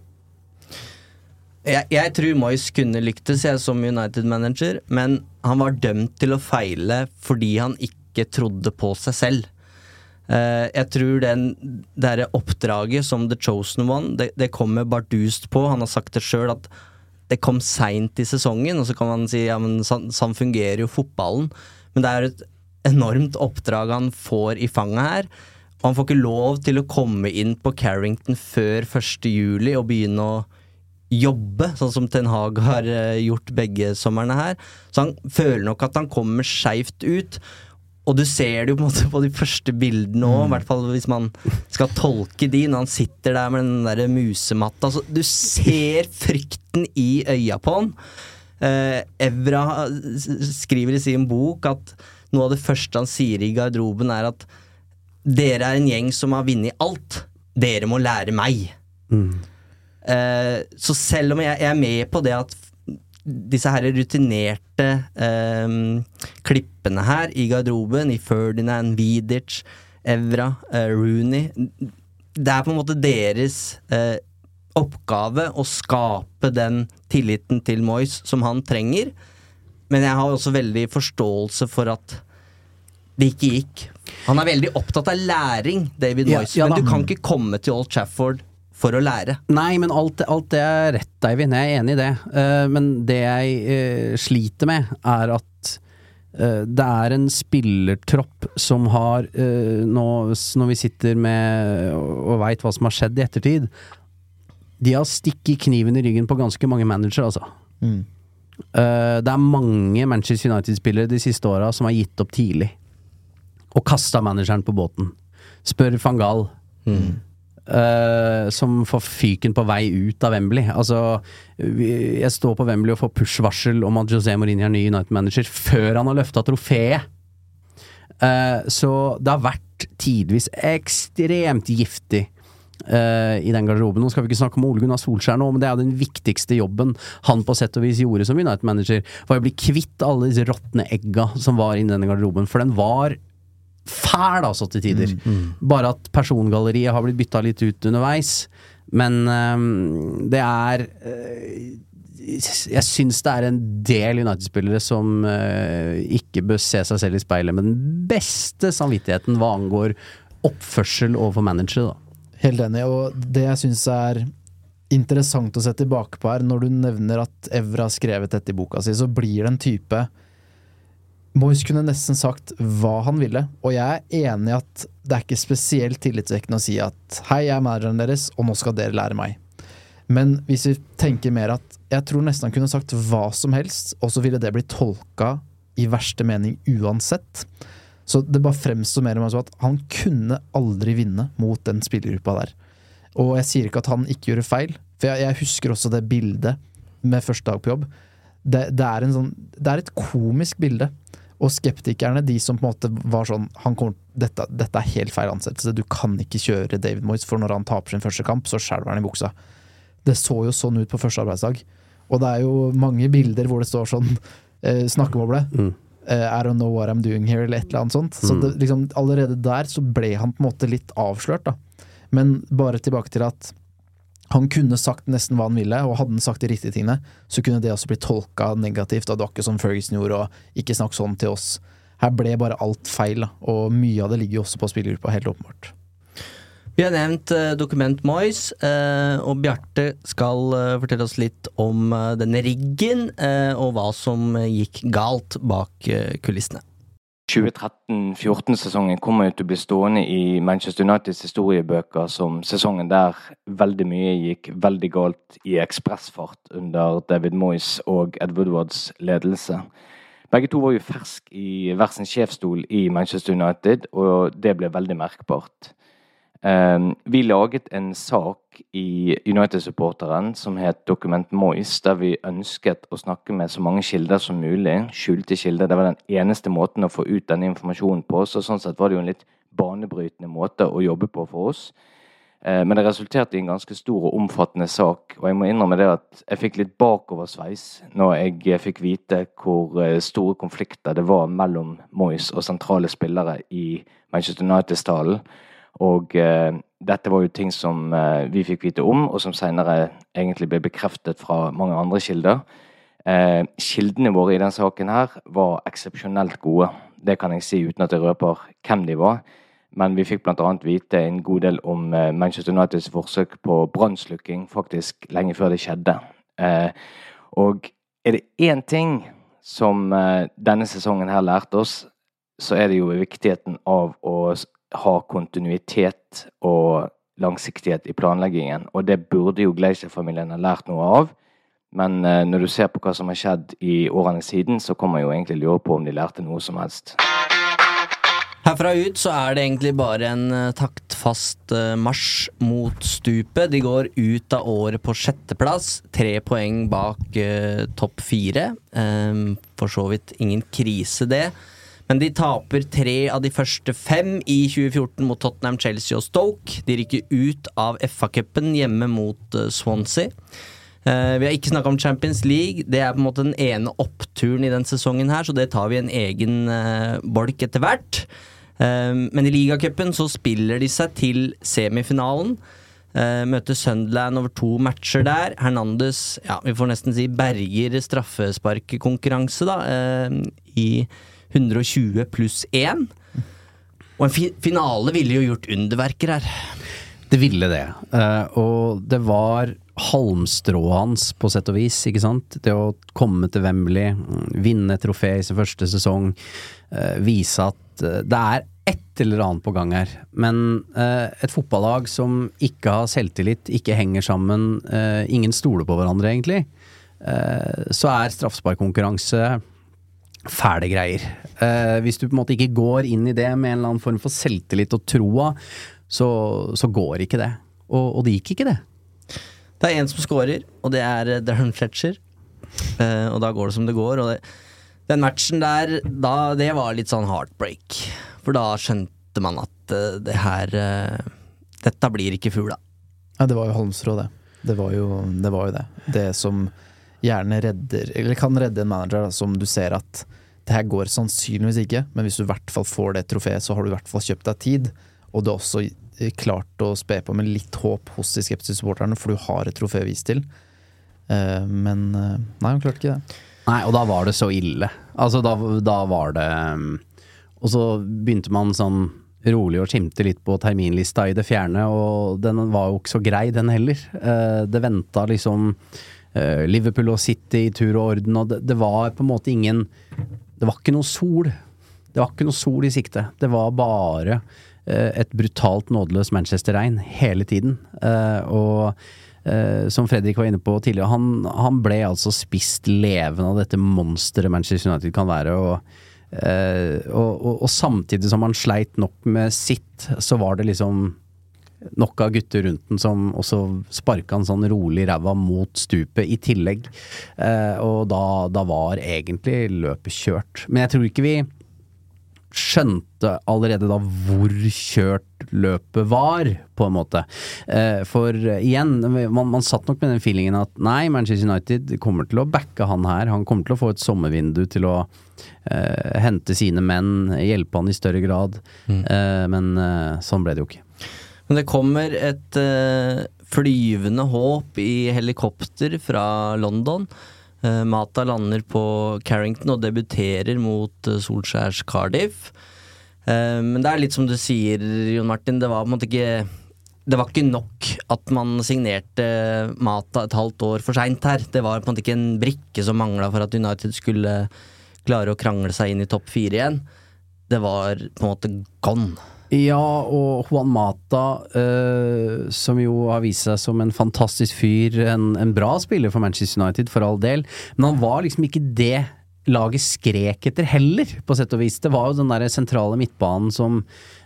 Jeg, jeg tror Moyes kunne lyktes jeg som United-manager, men han var dømt til å feile fordi han ikke trodde på seg selv. Uh, jeg tror den derre oppdraget som The Chosen One, det, det kommer bardust på. Han har sagt det sjøl at det kom seint i sesongen, og så kan man si ja, men sånn, fungerer jo fotballen. Men det er et enormt oppdrag han får i fanget her. Og han får ikke lov til å komme inn på Carrington før 1. juli og begynne å jobbe, sånn som Ten Hag har eh, gjort begge somrene her. Så han føler nok at han kommer skeivt ut. Og du ser det jo på en måte på de første bildene òg, i hvert fall hvis man skal tolke de, når han sitter der med den der musematta. Så du ser frykten i øya på han. Eh, Evra skriver i sin bok at noe av det første han sier i garderoben, er at dere er en gjeng som har vunnet alt. Dere må lære meg. Eh, så selv om jeg, jeg er med på det at disse her rutinerte eh, klippene her i garderoben, i Ferdinand, Vidic, Evra, eh, Rooney Det er på en måte deres eh, oppgave å skape den tilliten til Moyes som han trenger. Men jeg har også veldig forståelse for at det ikke gikk. Han er veldig opptatt av læring, David Ja, Moyes. ja men du kan ikke komme til Old Trafford for å lære. Nei, men alt, alt det er rett, Eivind. Jeg er enig i det. Uh, men det jeg uh, sliter med, er at uh, det er en spillertropp som har nå, Når vi sitter med og, og veit hva som har skjedd i ettertid de har stikket kniven i ryggen på ganske mange managere, altså. Mm. Eh, det er mange Manchester United-spillere de siste åra som har gitt opp tidlig. Og kasta manageren på båten. Spør van Gaal. Eh, som får fyken på vei ut av Wembley. Altså, jeg står på Wembley og får push-varsel om at José Mourinho er ny United-manager før han har løfta trofeet. Uh, så det har vært tidvis ekstremt giftig uh, i den garderoben. Nå skal vi ikke snakke om Ole Gunnar Solskjær nå, men det er den viktigste jobben han på sett og vis gjorde som United-manager. Var å bli kvitt alle disse råtne egga som var inni denne garderoben. For den var fæl, altså, til tider. Bare at persongalleriet har blitt bytta litt ut underveis. Men um, det er eh, jeg syns det er en del United-spillere som uh, ikke bør se seg selv i speilet med den beste samvittigheten hva angår oppførsel overfor manager, Da. Helt enig, og det jeg syns er interessant å se tilbake på her, når du nevner at Evra har skrevet dette i boka si, så blir det en type Moyes kunne nesten sagt hva han ville, og jeg er enig i at det er ikke spesielt tillitvekkende å si at hei, jeg er manageren deres, og nå skal dere lære meg. Men hvis vi tenker mer at jeg tror nesten han kunne sagt hva som helst, og så ville det bli tolka i verste mening uansett. Så det bare fremstår mer og mer som at han kunne aldri vinne mot den spillergruppa der. Og jeg sier ikke at han ikke gjorde feil, for jeg, jeg husker også det bildet med første dag på jobb. Det, det, er sånn, det er et komisk bilde. Og skeptikerne, de som på en måte var sånn han kommer, dette, dette er helt feil ansettelse, du kan ikke kjøre David Moyes, for når han taper sin første kamp, så skjelver han i buksa. Det så jo sånn ut på første arbeidsdag. Og det er jo mange bilder hvor det står sånn eh, snakkeboble. Eh, I don't know what I'm doing here, eller et eller annet sånt. Så Mm. det, liksom, allerede der så ble han på en måte litt avslørt, da. Men bare tilbake til at han kunne sagt nesten hva han ville, og hadde han sagt de riktige tingene, så kunne det også blitt tolka negativt. Og det var ikke som Ferguson gjorde, og ikke snakk sånn til oss. Her ble bare alt feil, og mye av det ligger jo også på spillergruppa, helt åpenbart. Vi har nevnt eh, Dokument Moyes, eh, og Bjarte skal eh, fortelle oss litt om denne riggen, og hva som gikk galt bak kulissene. 2013-14-sesongen kommer jo til å bli stående i Manchester Uniteds historiebøker som sesongen der veldig mye gikk veldig galt i ekspressfart under David Moyes og Ed Woodwards ledelse. Begge to var jo fersk i hver sin sjefsstol i Manchester United, og det ble veldig merkbart. Eh, vi laget en sak i United-supporteren som het Dokument Moyes, der vi ønsket å snakke med så mange kilder som mulig. Skjulte kilder. Det var den eneste måten å få ut denne informasjonen på. Så sånn sett var det jo en litt banebrytende måte å jobbe på for oss. Eh, Men det resulterte i en ganske stor og omfattende sak. Og jeg må innrømme det at jeg fikk litt bakoversveis når jeg fikk vite hvor eh, store konflikter det var mellom Moyes og sentrale spillere i Manchester United-stallen. Og eh, dette var jo ting som eh, vi fikk vite om, og som senere egentlig ble bekreftet fra mange andre kilder. Eh, kildene våre i denne saken her var eksepsjonelt gode. Det kan jeg si uten at jeg røper hvem de var. Men vi fikk bl.a. vite en god del om eh, Manchester Uniteds forsøk på brannslukking faktisk lenge før det skjedde. Eh, og er det én ting som eh, denne sesongen her lærte oss, så er det jo viktigheten av å ha kontinuitet og langsiktighet i planleggingen. Og det burde jo Glacier-familien ha lært noe av. Men eh, når du ser på hva som har skjedd i årene siden, så kan man jo egentlig lure på om de lærte noe som helst. Herfra ut så er det egentlig bare en eh, taktfast eh, marsj mot stupet. De går ut av året på sjetteplass, tre poeng bak eh, topp fire. Ehm, for så vidt ingen krise, det. Men de taper tre av de første fem i 2014 mot Tottenham, Chelsea og Stoke. De rykker ut av FA-cupen hjemme mot eh, Swansea. Eh, vi har ikke snakka om Champions League. Det er på en måte den ene oppturen i den sesongen her, så det tar vi en egen eh, bolk etter hvert. Men i ligacupen så spiller de seg til semifinalen. Møter Sunderland over to matcher der. Hernandez ja, vi får nesten si berger straffesparkkonkurranse, da, i 120 pluss 1. Og en fi finale ville jo gjort underverker her. Det ville det. Uh, og det var halmstrået hans, på sett og vis. ikke sant? Det å komme til Wembley, vinne vinne trofé i sin første sesong, uh, vise at uh, det er et eller annet på gang her. Men et fotballag som ikke har selvtillit, ikke henger sammen, ingen stoler på hverandre egentlig, så er straffesparkkonkurranse fæle greier. Eh, hvis du på en måte ikke går inn i det med en eller annen form for selvtillit og troa, så, så går ikke det. Og, og det gikk ikke, det. Det er én som scorer, og det er eh, Darren Fletcher. Eh, og da går det som det går. Og det, den matchen der, da, det var litt sånn heartbreak. For da skjønte man at uh, det her uh, Dette blir ikke fugla. Ja, det var jo halmstrå, det. Det var jo det. Var jo det. det som gjerne redder, eller kan redde en manager, da, som du ser at det her går sannsynligvis ikke, men hvis du i hvert fall får det trofeet, så har du i hvert fall kjøpt deg tid. Og du har også eh, klart å spe på med litt håp hos de skeptiske supporterne, for du har et trofé å vise til. Eh, men eh, nei, hun klarte ikke det. Nei, og da var det så ille. Altså, da, da var det um, Og så begynte man sånn rolig å skimte litt på terminlista i det fjerne, og den var jo ikke så grei, den heller. Det venta liksom Liverpool og City i tur og orden, og det var på en måte ingen Det var ikke noe sol. Det var ikke noe sol i sikte. Det var bare eh, et brutalt nådeløst Manchester-regn hele tiden. Eh, og eh, som Fredrik var inne på tidligere, han, han ble altså spist levende av dette monsteret Manchester United kan være. og Uh, og, og, og samtidig som han sleit nok med sitt, så var det liksom nok av gutter rundt den som også sparka han sånn rolig ræva mot stupet i tillegg. Eh, og da, da var egentlig løpet kjørt. Men jeg tror ikke vi skjønte allerede da hvor kjørt løpet var, på en måte. Eh, for igjen, man, man satt nok med den feelingen at nei, Manchester United kommer til å backe han her. Han kommer til å få et sommervindu til å eh, hente sine menn, hjelpe han i større grad. Eh, men eh, sånn ble det jo ikke. Men det kommer et uh, flyvende håp i helikopter fra London. Uh, Mata lander på Carrington og debuterer mot uh, Solskjærs Cardiff. Men det er litt som du sier, Jon Martin, det var på en måte ikke det var ikke nok at man signerte Mata et halvt år for seint her. Det var på en måte ikke en brikke som mangla for at United skulle klare å krangle seg inn i topp fire igjen. Det var på en måte gone. Ja, og Juan Mata, eh, som jo har vist seg som en fantastisk fyr, en, en bra spiller for Manchester United, for all del, men han var liksom ikke det laget skrek etter heller, på sett og vis. Det var jo den der sentrale midtbanen som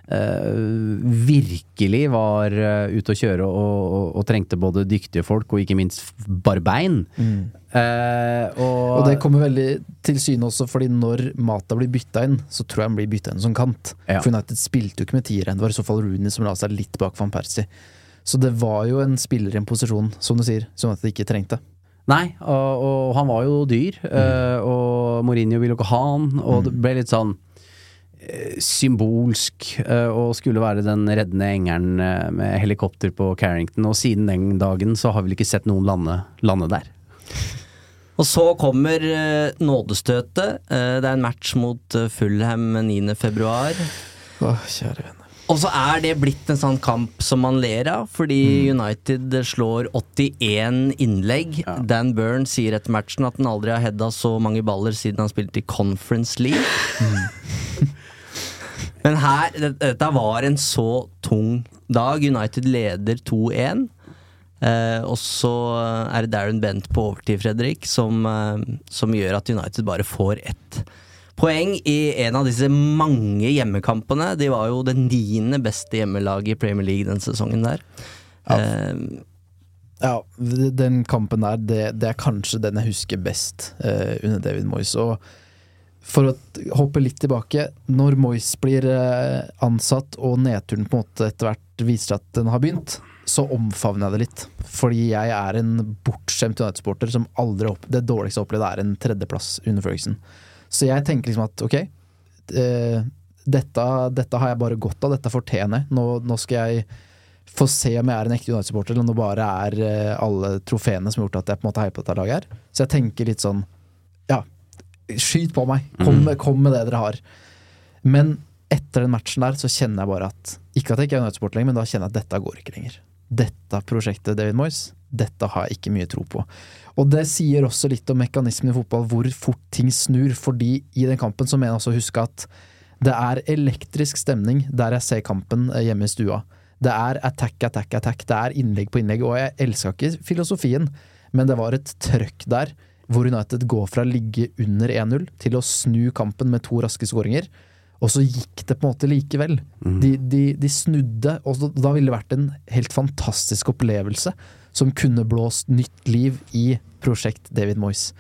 virkelig var uh, ute å kjøre og, og, og, trengte både dyktige folk og ikke minst barbein. Mm. Eh, og, Og det kommer veldig til syne også, fordi når Mata blir bytta inn, så tror jeg han blir bytta inn som kant. Ja. For United spilte jo ikke med tieren, det var i så fall Rooney som la seg litt bak van Persie. Så det var jo en spiller i en posisjon, som du sier, som United ikke trengte. Nei, og, og han var jo dyr, mm. og Mourinho ville jo ikke ha han, og det ble litt sånn eh, symbolsk eh, og skulle være den reddende engelen eh, med helikopter på Carrington, og siden den dagen så har vi vel ikke sett noen lande, lande der. Og så kommer eh, nådestøtet. Det er en match mot Fulham 9. februar. Åh, kjære venner. Og så er det blitt en sånn kamp som man ler av, fordi United slår 81 innlegg. Dan Byrne sier etter matchen at han aldri har heada så mange baller siden han spilte i Conference League. Men her, dette var en så tung dag. United leder 2-1. Eh, og så er det Darren Bent på overtid, Fredrik, som, eh, som gjør at United bare får ett poeng i en av disse mange hjemmekampene. De var jo det niende beste hjemmelaget i Premier League den sesongen der. Eh, Ja, den kampen der, det, det er kanskje den jeg husker best eh, under David Moyes. Og for å hoppe litt tilbake, når Moyes blir eh, ansatt og nedturen på en måte etter hvert viser at den har begynt, så omfavner jeg det litt. Fordi jeg er en bortskjemt United-supporter som aldri opp, Det dårligste jeg har opplevd, er en tredjeplass under Ferguson. Så jeg tenker liksom at ok, eh, dette, dette har jeg bare godt av, dette fortjener jeg. Nå, nå skal jeg få se om jeg er en ekte United-supporter, eller om det bare er eh, alle trofeene som har gjort at jeg på en måte heier på dette laget her. Så jeg tenker litt sånn ja, skyt på meg. Kom, med- kom med det dere har. Men etter den matchen der så kjenner jeg bare at Ikke at jeg ikke er United-sport lenger, men da kjenner jeg at dette går ikke lenger. Dette prosjektet David Moyes, dette har jeg ikke mye tro på. Og det sier også litt om mekanismen i fotball, hvor fort ting snur. Fordi i den kampen så mener jeg også å huske at Det er elektrisk stemning der jeg ser kampen eh, hjemme i stua. Det er attack, attack, attack. Det er innlegg på innlegg, og jeg elska ikke filosofien, men det var et trøkk der hvor United går fra å ligge under 1-0 til å snu kampen med to raske skåringer. Og så gikk det på en måte likevel. De, de, de snudde, og da ville det vært en helt fantastisk opplevelse som kunne blåst nytt liv i prosjekt David Moyes.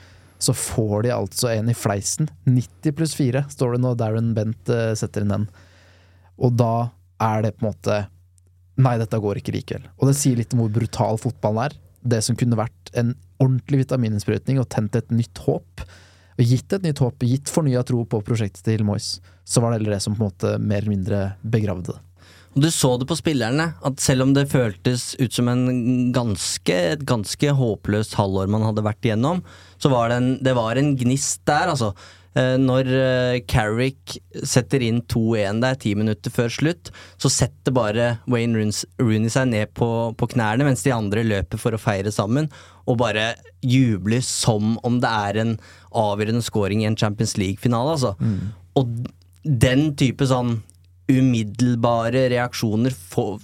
Så får de altså en i fleisen. 90 pluss 4 står det når Darren Bent eh, setter inn den. Og da er det på en måte Nei, dette går ikke likevel. Og det sier litt om hvor brutal fotballen er. Det som kunne vært en ordentlig vitamininnsprøytning og tent et nytt håp. Og gitt et nytt håp, gitt fornya tro på prosjektet til Moyes, så var det heller det som på en måte mer eller mindre begravde det. Og du så det på spillerne, at selv om det føltes ut som ganske, et ganske håpløst halvår man hadde vært igjennom, så var det en, det var en gnist der, altså. Eh, Når eh, Carrick setter inn 2-1 der ti minutter før slutt, så setter bare Wayne Rooney- seg ned på, på knærne mens de andre løper for å feire sammen, og bare jubler som om det er en avgjørende scoring i en Champions League-finale, altså. Og den type sånn umiddelbare reaksjoner for,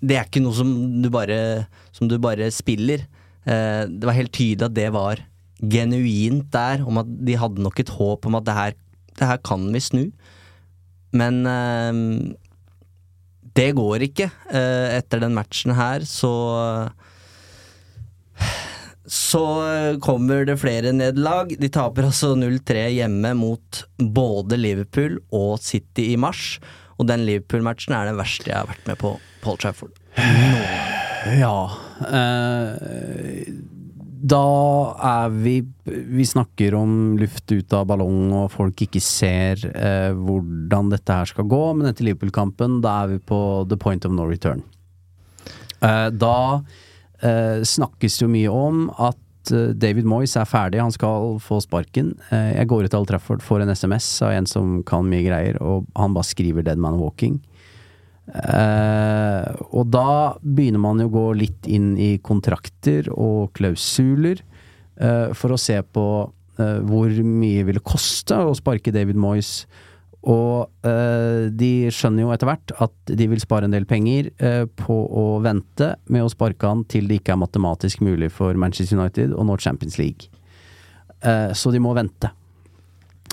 Det er ikke noe som du bare, som du bare spiller. Eh, det var helt tydelig at det var genuint der, om at de hadde nok et håp om at det her, det her kan vi snu. Men eh, det går ikke. Eh, etter den matchen her, så så kommer det flere nederlag. De taper altså 0-3 hjemme mot både Liverpool og City i mars. Og den Liverpool-matchen er den verste jeg har vært med på Paul Trafford. Ja eh, Da er vi Vi snakker om luft ut av ballong, og folk ikke ser eh, hvordan dette her skal gå, men etter Liverpool-kampen, da er vi på the point of no return. Eh, da eh, snakkes det jo mye om at eh, David Moyes er ferdig, han skal få sparken. Eh, jeg går ut til Al Trafford, får en SMS av en som kan mye greier, og han bare skriver 'Dead Man Walking'. Eh, og da begynner man jo å gå litt inn i kontrakter og klausuler eh, for å se på eh, hvor mye ville koste å sparke David Moyes. Og de skjønner jo etter hvert at de vil spare en del penger på å vente med å sparke han til det ikke er matematisk mulig for Manchester United å nå Champions League. Så de må vente.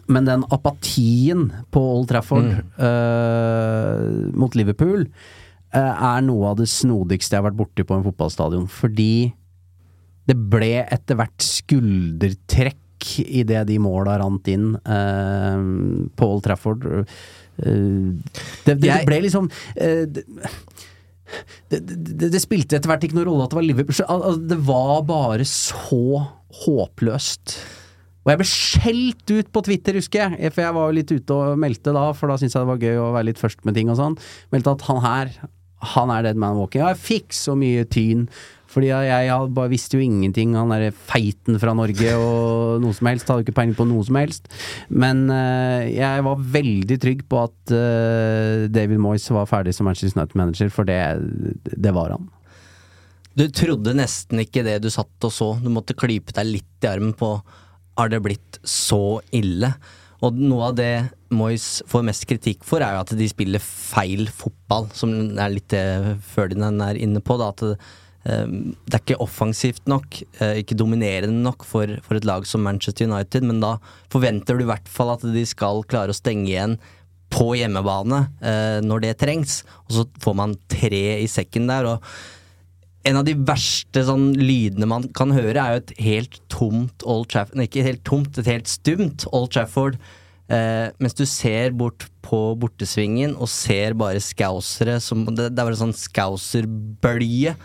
Men den apatien på Old Trafford eh, mot Liverpool uh, er noe av det snodigste jeg har vært borti på en fotballstadion. Fordi det ble etter hvert skuldertrekk idet de måla rant inn uh, på Old Trafford. Det, det Jeg- ble liksom det, det, det, det spilte etter hvert ikke noen rolle at det var Liverpool. Så, al- al- Det var bare så håpløst. Og jeg ble skjelt ut på Twitter, husker jeg. For jeg var jo litt ute og meldte da, for da syntes jeg det var gøy å være litt først med ting og sånn. Meldte at han her, han er dead man walking. Og jeg fikk så mye tyn. Fordi jeg, bare visste jo ingenting. Han derre feiten fra Norge og noe som helst. Hadde ikke peiling på noe som helst. Men uh, jeg var veldig trygg på at uh, David Moyes var ferdig som Manchester United-manager, for det, det var han. Du trodde nesten ikke det du satt og så. Du måtte klype deg litt i armen på Har det blitt så ille? Og noe av det Moyes får mest kritikk for, er jo at de spiller feil fotball, som er litt det Ferdinand er inne på. Da, at det, eh, det er ikke offensivt nok, eh, ikke dominerende nok for, for et lag som Manchester United, men da forventer du i hvert fall at de skal klare å stenge igjen på hjemmebane eh, når det trengs, og så får man tre i sekken der. og en av de verste sånn lydene man kan høre, er jo et helt tomt Old Trafford Nei, ikke helt tomt, et helt stumt Old Trafford. Eh, mens du ser bort på bortesvingen og ser bare scousere som Det, det er bare sånn scouserbølge.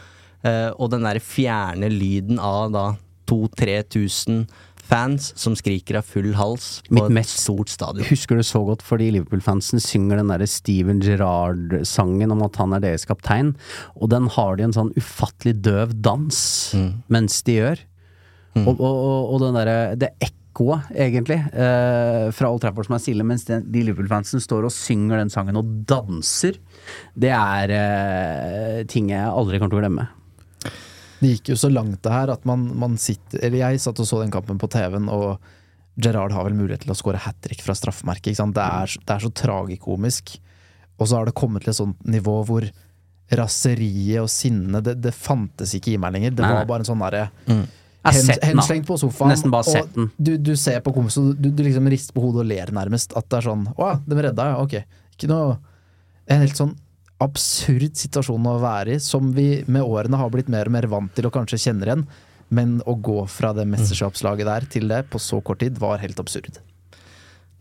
Eh, og den der fjerne lyden av da 2000-3000 fans som skriker av full hals på Mitt et mest- stort stadion. Husker det så godt fordi Liverpool-fansen synger den derre Steven Gerrard-sangen om at han er deres kaptein, og den har de en sånn ufattelig døv dans mens de gjør. Og, og, og, og den derre Det ekkoet, egentlig, eh, fra Old Trafford som er stille, mens de, de Liverpool-fansen står og synger den sangen og danser, det er eh, ting jeg aldri kommer til å glemme. Det gikk jo så langt det her at man, man sitter Eller jeg satt og så den kampen på TV-en, og Gerrard har vel mulighet til å skåre hat trick fra straffemerket. Det er, det er så tragikomisk. Og så har det kommet til et sånt nivå hvor raseriet og sinnet det, det fantes ikke i meg lenger. Det Nei, var bare en sånn derre den. Henslengt på sofaen. Nesten bare sett den. Du, du ser på kompisen, du, du liksom rister på hodet og ler nærmest. At det er sånn Å de redda, ja, ok. Ikke noe En helt sånn absurd situasjon å være i, som vi med årene har blitt mer og mer vant til og kanskje kjenner igjen. Men å gå fra det mesterskapslaget der til det på så kort tid var helt absurd.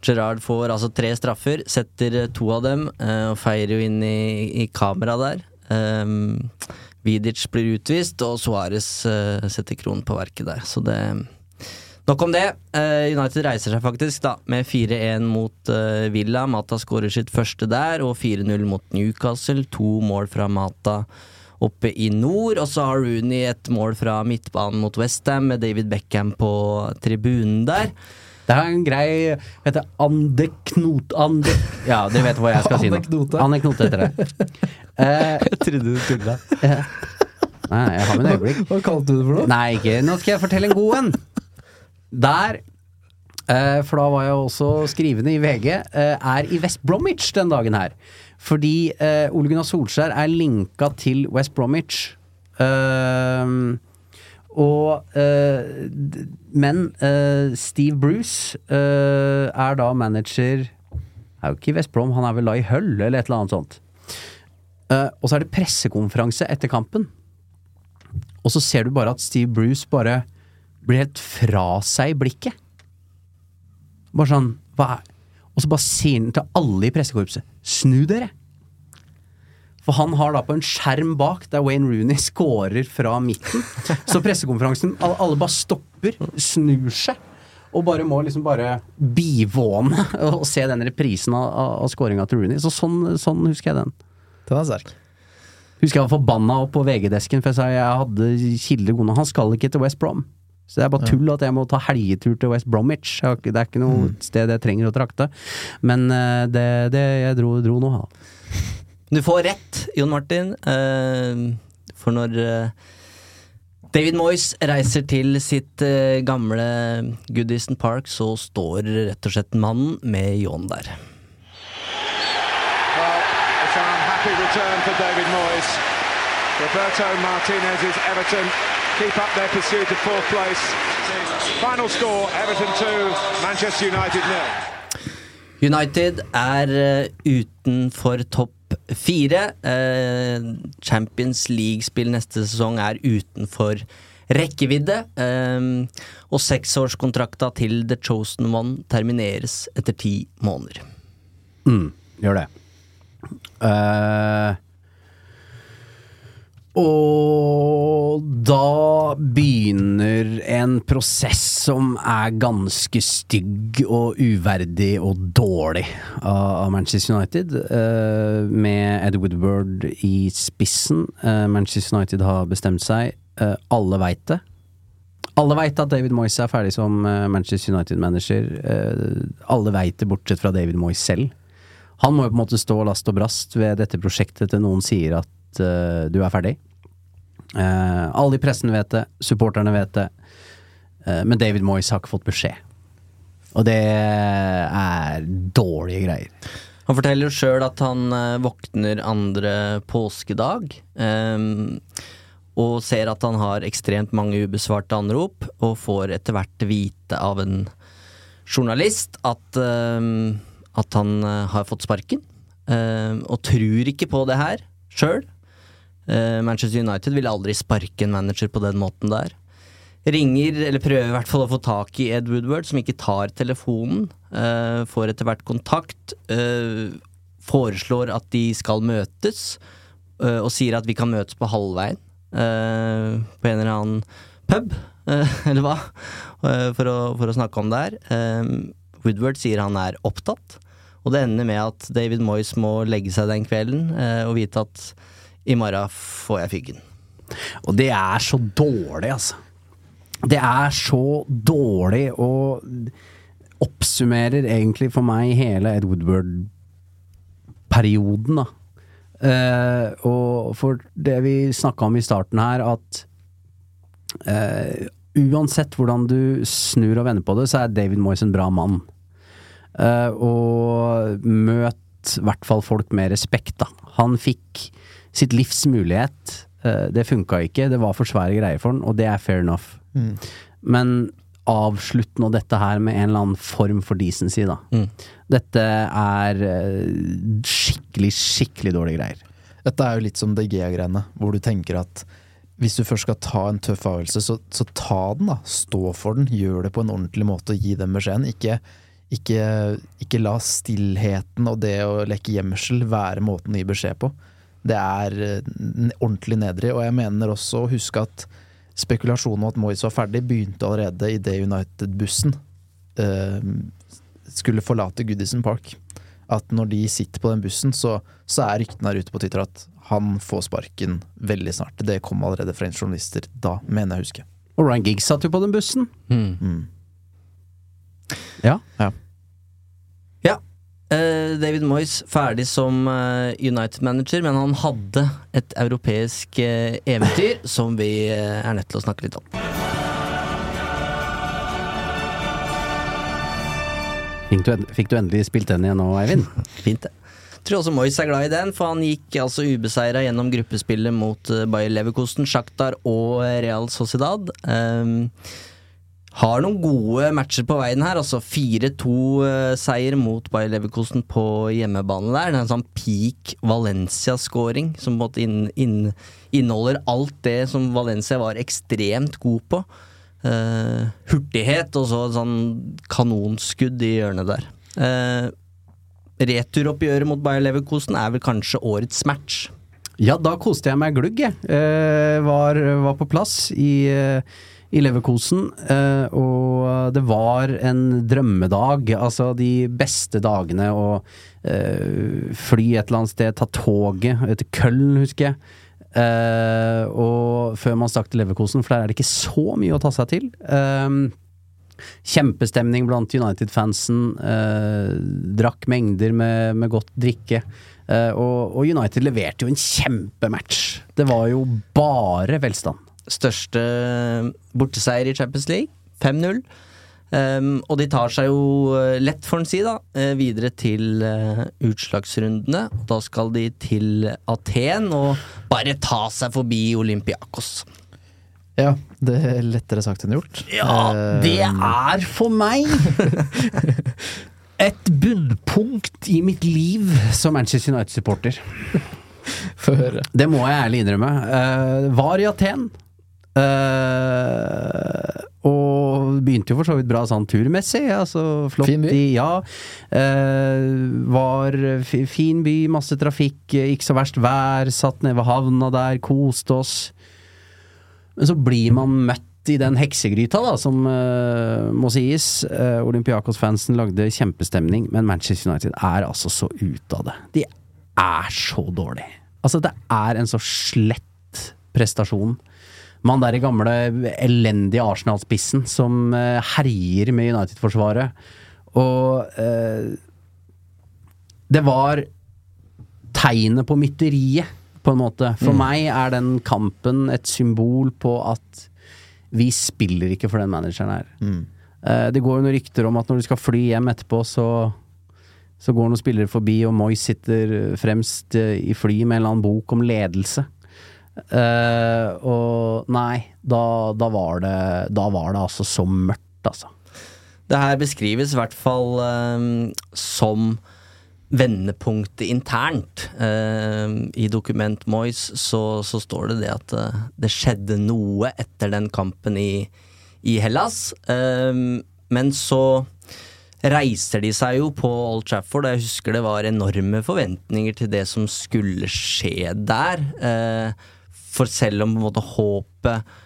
Gerard får altså tre straffer, setter eh, to av dem eh, og feirer jo inn i, i kamera der. Um, Vidic blir utvist, og Suárez eh, setter kronen på verket der. Så det Nok om det. Eh, United reiser seg faktisk da med 4-1 mot eh, Villa. Mata skårer sitt første der, og 4-0 mot Newcastle. To mål fra Mata oppe i nord. Og så har Rooney et mål fra midtbanen mot Westham med David Beckham på tribunen der. Det er en grei heter andeknot... Ande... Ja, dere vet hva jeg skal si nå. Anekdote. Anekdote heter det. Eh, Jeg trodde du tulla. Nei, jeg har mine øyeblikk. Hva kalte du det for noe? Nei, ikke Nå skal jeg fortelle en god en. Der, eh, for da var jeg også skrivende i VG, eh, er i West Bromwich den dagen her. Fordi eh, Ole Gunnar Solskjær er linka til West Bromwich. Og Men Steve Bruce er da manager Er jo ikke i West Brom, han er vel da i Hull, eller et eller annet sånt. Og så er det pressekonferanse etter kampen. Og så ser du bare at Steve Bruce bare blir helt fra seg i blikket. Bare sånn hva er Og så bare sier han til alle i pressekorpset Snu dere! For han har da på en skjerm bak der Wayne Rooney scorer fra midten. Så pressekonferansen Alle, bare stopper, snur seg. Og bare må liksom bare bivåne og se den reprisen av, av, scoringa til Rooney. Så sånn, sånn husker jeg den. Det var sterk. Husker jeg var forbanna opp på VG-desken, for jeg sa jeg hadde kilder gode. Han skal ikke til West Brom. Så det er bare tull at jeg må ta helgetur til West Bromwich. Det er ikke noe sted jeg trenger å trakte. Men eh, det, det jeg dro, dro nå, da. Du får rett, Jon Martin. eh, for når eh, David Moyes reiser til sitt gamle Goodison Park, så står rett og slett mannen med Jon der. Well, it's an unhappy return for David Moyes. Roberto Martinez's Everton keep up their pursuit of fourth place. Final score, Everton 2, Manchester United 0. United er eh, utenfor topp fire. Eh, Champions League-spill neste sesong er utenfor rekkevidde. Eh, og seksårskontrakta til The Chosen One termineres etter ti måneder. Mm, gjør det. Eh, og da begynner en prosess som er ganske stygg og uverdig og dårlig av Manchester United, eh, med Ed Woodward i spissen. Eh, Manchester United har bestemt seg. Eh, alle veit det. Alle veit at David Moyes er ferdig som Manchester United-manager. Alle veit det, bortsett fra David Moyes selv. Han må jo på en måte stå last og brast ved dette prosjektet til noen sier at du er ferdig. Eh, alle i pressen vet det, supporterne vet det, eh, men David Moyes har ikke fått beskjed. Og det er dårlige greier. Han forteller jo sjøl at han eh, våkner andre påskedag. ehm, og ser at han har ekstremt mange ubesvarte anrop, og får etter hvert vite av en journalist at, at han har fått sparken. Og tror ikke på det her sjøl. Manchester United vil aldri sparke en manager på den måten der. Ringer, eller prøver i hvert fall å få tak i Ed Woodward, som ikke tar telefonen. eh, får etter hvert kontakt. eh, foreslår at de skal møtes, eh, og sier at vi kan møtes på halvveien. eh, på en eller annen pub, eh, eller hva, eh, for, å, for å snakke om det her. Eh, Woodward sier han er opptatt, og det ender med at David Moyes må legge seg den kvelden eh, og vite at i morgen får jeg fyggen. Og det er så dårlig, altså. Det er så dårlig og oppsummerer egentlig for meg hele Ed Woodward-perioden, da. Uh, og for det vi snakka om i starten her, at uh, uansett hvordan du snur og vender på det, så er David Moyes en bra mann. Uh, og møt i hvert fall folk med respekt, da. Han fikk sitt livs mulighet. Eh, det funka ikke, det var for svære greier for han, og det er fair enough. Mm. Men avslutt nå dette her med en eller annen form for decency, da. Mm. Dette er eh, skikkelig, skikkelig dårlige greier. Dette er jo litt som DG-greiene, hvor du tenker at hvis du først skal ta en tøff avgjørelse, så, så ta den, da. Stå for den. Gjør det på en ordentlig måte og gi den beskjeden. Ikke, ikke, ikke la stillheten og det å leke gjemsel være måten å gi beskjed på. Det er eh, ordentlig nedrig, og jeg mener også å huske at spekulasjonen om at Moyes var ferdig, begynte allerede idet United-bussen eh, skulle forlate Goodison Park. At når de sitter på den bussen, så, så er ryktene her ute på Twitter at han får sparken veldig snart. Det kom allerede fra en journalister da, mener jeg å huske. Og Ryan Giggs satt jo på den bussen. Mm. Mm. Ja. Ja. Eh, David Moyes ferdig som eh, United-manager, men han hadde et europeisk eh, eventyr som vi er nødt til å snakke litt om. Fikk du, endelig spilt den igjen nå, Eivind? Fint, det. Tror også Moyes er glad i den, for han gikk altså ubeseira gjennom gruppespillet mot Bayer Leverkosten, Shakhtar og Real Sociedad. Ehm, har noen gode matcher på veien her. altså 4-2-seier mot Bayer Leverkosten på hjemmebane der. Det er en sånn peak Valencia-scoring som på en måte inn, inn, inneholder alt det som Valencia var ekstremt god på. Uh, hurtighet og så et sånn kanonskudd i hjørnet der. Uh, returoppgjøret mot Bayer Leverkosten er vel kanskje årets match. Ja, da koste jeg meg glugg, jeg. Uh, var, var på plass i, eh, i Leverkosen, eh, og det var en drømmedag. Altså de beste dagene å eh, fly et eller annet sted, ta toget til Køln, husker jeg. Eh, og før man stakk til Leverkosen, for der er det ikke så mye å ta seg til. Kjempestemning blant United-fansen. Drakk mengder med, med godt drikke. Og, og United leverte jo en kjempematch. Det var jo bare velstand. Største borteseier i Champions League, 5-0. Um, og de tar seg jo eh, lett, får en si, da, eh, videre til uh, utslagsrundene. Da skal de til Aten og bare ta seg forbi Olympiakos. Ja, det er lettere sagt enn gjort. Ja, det er for meg et bunnpunkt i mitt liv som Manchester United-supporter. Det må jeg ærlig innrømme. Uh, var i Aten. Eh, og begynte jo for så vidt bra sånn turmessig. Altså flott Fin by. Ja. Uh, var fin by, masse trafikk, eh, ikke så verst vær. Satt nede ved havna der, koste oss. Men så blir man møtt i den heksegryta, da, som uh, må sies. Uh, Olympiakos-fansen lagde kjempestemning, men Manchester United er altså så ute av det. De er så dårlige. Altså, det er en så slett prestasjon. Man derre i gamle, elendige Arsenal-spissen som eh, herjer med United-forsvaret. Og eh, det var tegnet på mytteriet, på en måte. For Mm. meg er den kampen et symbol på at vi spiller ikke for den manageren her. Eh, det går jo noen rykter om at når du skal fly hjem etterpå, så så går noen spillere forbi, og Moyes sitter fremst eh, i fly med en eller annen bok om ledelse. Eh, og nei, da, da var det Da var det altså så mørkt, altså. Det her beskrives i hvert fall um, som vendepunktet internt. Um, I dokument Moyes så, så står det det at uh, det skjedde noe etter den kampen i, i Hellas. Um, men så reiser de seg jo på Old Trafford. og Jeg husker det var enorme forventninger til det som skulle skje der. Eh, for selv om på en måte håpet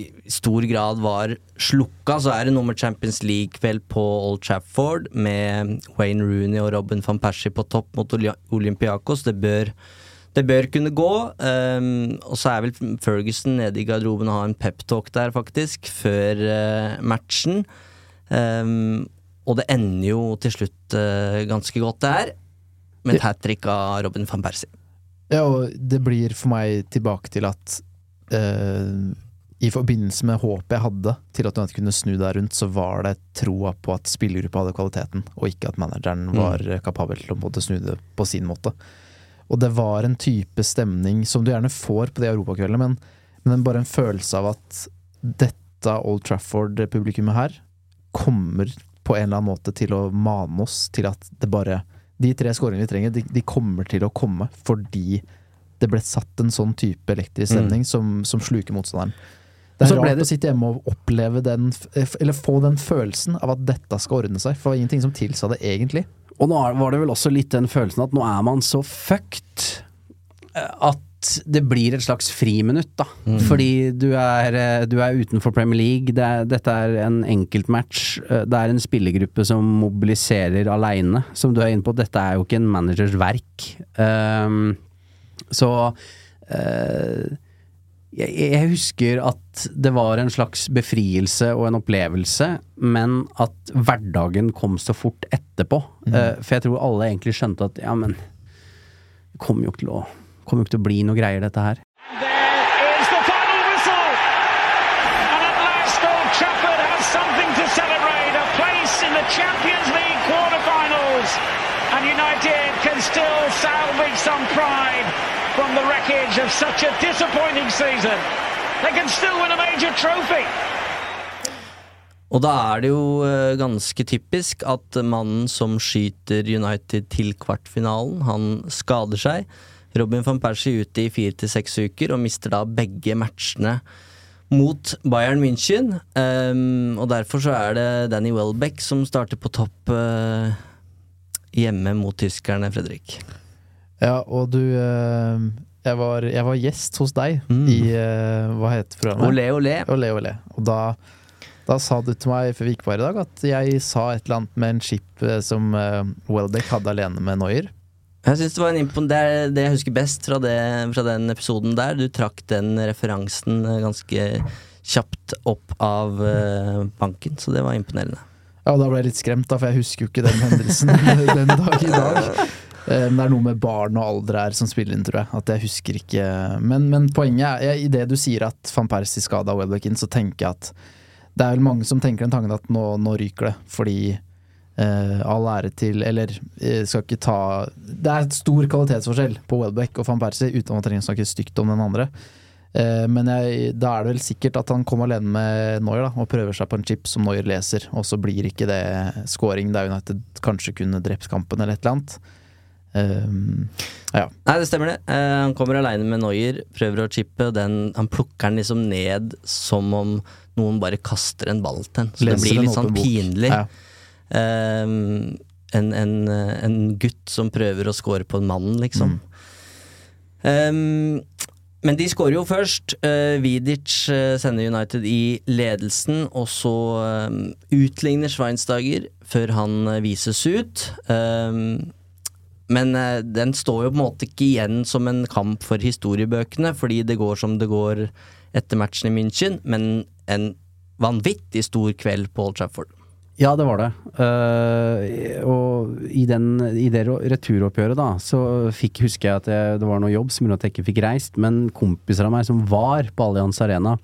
i stor grad var slukka, så er det noe med Champions League-kveld på Old Trafford med Wayne Rooney og Robin van Persie på topp mot Olympiakos. Det bør, det bør kunne gå. Um, og så er vel Ferguson nede i garderoben og har en peptalk der, faktisk, før uh, matchen. Um, og det ender jo til slutt uh, ganske godt det her. med et hat trick av Robin van Persie. Ja, og det blir for meg tilbake til at eh, i forbindelse med håpet jeg hadde til at du kunne snu der rundt, så var det troa på at spillergruppa hadde kvaliteten, og ikke at manageren Mm. var mm. kapabel til å måte snu det på sin måte. Og det var en type stemning som du gjerne får på de europakveldene, men, men bare en følelse av at dette Old Trafford-publikummet her kommer på en eller annen måte til å mane oss til at det bare De tre skåringene vi trenger, de, de kommer til å komme fordi det ble satt en sånn type elektrisk stemning som, som sluker motstanderen. Det er rart det- å sitte hjemme og oppleve den, eller få den følelsen av at dette skal ordne seg, for det var ingenting som tilsa det egentlig. Og nå var det vel også litt den følelsen at nå er man så fucked eh, at det blir et slags friminutt, da. Fordi du er, eh, du er utenfor Premier League. Det er, dette er en enkeltmatch. eh, Det er en spillergruppe som mobiliserer aleine, som du er inne på. Dette er jo ikke en managers verk. Um, så uh, jeg, jeg husker at det var en slags befrielse og en opplevelse, men at hverdagen kom så fort etterpå. Eh, for jeg tror alle egentlig skjønte at ja, men det kommer jo ikke til å, kommer jo ikke til å bli noe greier, dette her. Og da er det jo eh, ganske typisk at mannen som skyter United til kvartfinalen, han skader seg. Robin van Persie ute i fire til seks uker og mister da begge matchene mot Bayern München. Um, og derfor så er det Danny Welbeck som starter på topp uh, hjemme mot tyskerne, Fredrik. Ja, og du uh, jeg, var, jeg var gjest hos deg i uh, Hva heter programmet? Olé, olé. Olé, olé. Og da, da sa du til meg før vi gikk på her i dag at jeg sa et eller annet med en chip som Welbeck hadde alene med Neuer. Jeg synes Det var en impon det er det jeg husker best fra, det, fra den episoden der. Du trakk den referansen eh, ganske kjapt opp av uh, banken, så det var imponerende. Ja, da ble jeg litt skremt, da, for jeg husker jo ikke den hendelsen den dag i dag. Eh, Men det er noe med barn og alder her som spiller inn, tror jeg. At jeg husker ikke Men, men poenget er, i det du sier at van Persie skada Welbeck inn, så tenker jeg at det er vel mange som tenker den tanken at nå, nå ryker det, fordi eh, all ære til Eller uh, skal ikke ta Det er stor kvalitetsforskjell på Welbeck og van Persie, uten at man trenger å snakke stygt om den andre. Uh, men jeg, da er det vel sikkert at han kom alene med Noyer da, og prøver seg på en chip som Noyer leser, og så blir ikke det scoring der United kanskje kunne drept kampen eller et eller annet. Ja. Nei, det stemmer det. Han kommer aleine med Noyer, prøver å chippe, og den, han plukker den liksom ned som om noen bare kaster en ball til den. Så det blir litt sånn pinlig. Ja. Eh, en, en, en gutt som prøver å score på en mann, liksom. Um, men de skårer jo først. Uh, Vidic eh, sender United i ledelsen, og så um, utligner Schweinsteiger før han uh, vises ut. Um, men den står jo på en måte ikke igjen som en kamp for historiebøkene, fordi det går som det går etter matchen i München, men en vanvittig stor kveld på Old Trafford. Ja, det var det. Uh, og i, den, i det returoppgjøret, da, så fikk, husker jeg at jeg, det var noe jobb som gjorde at jeg ikke fikk reist, men kompiser av meg som var på Allianz Arena,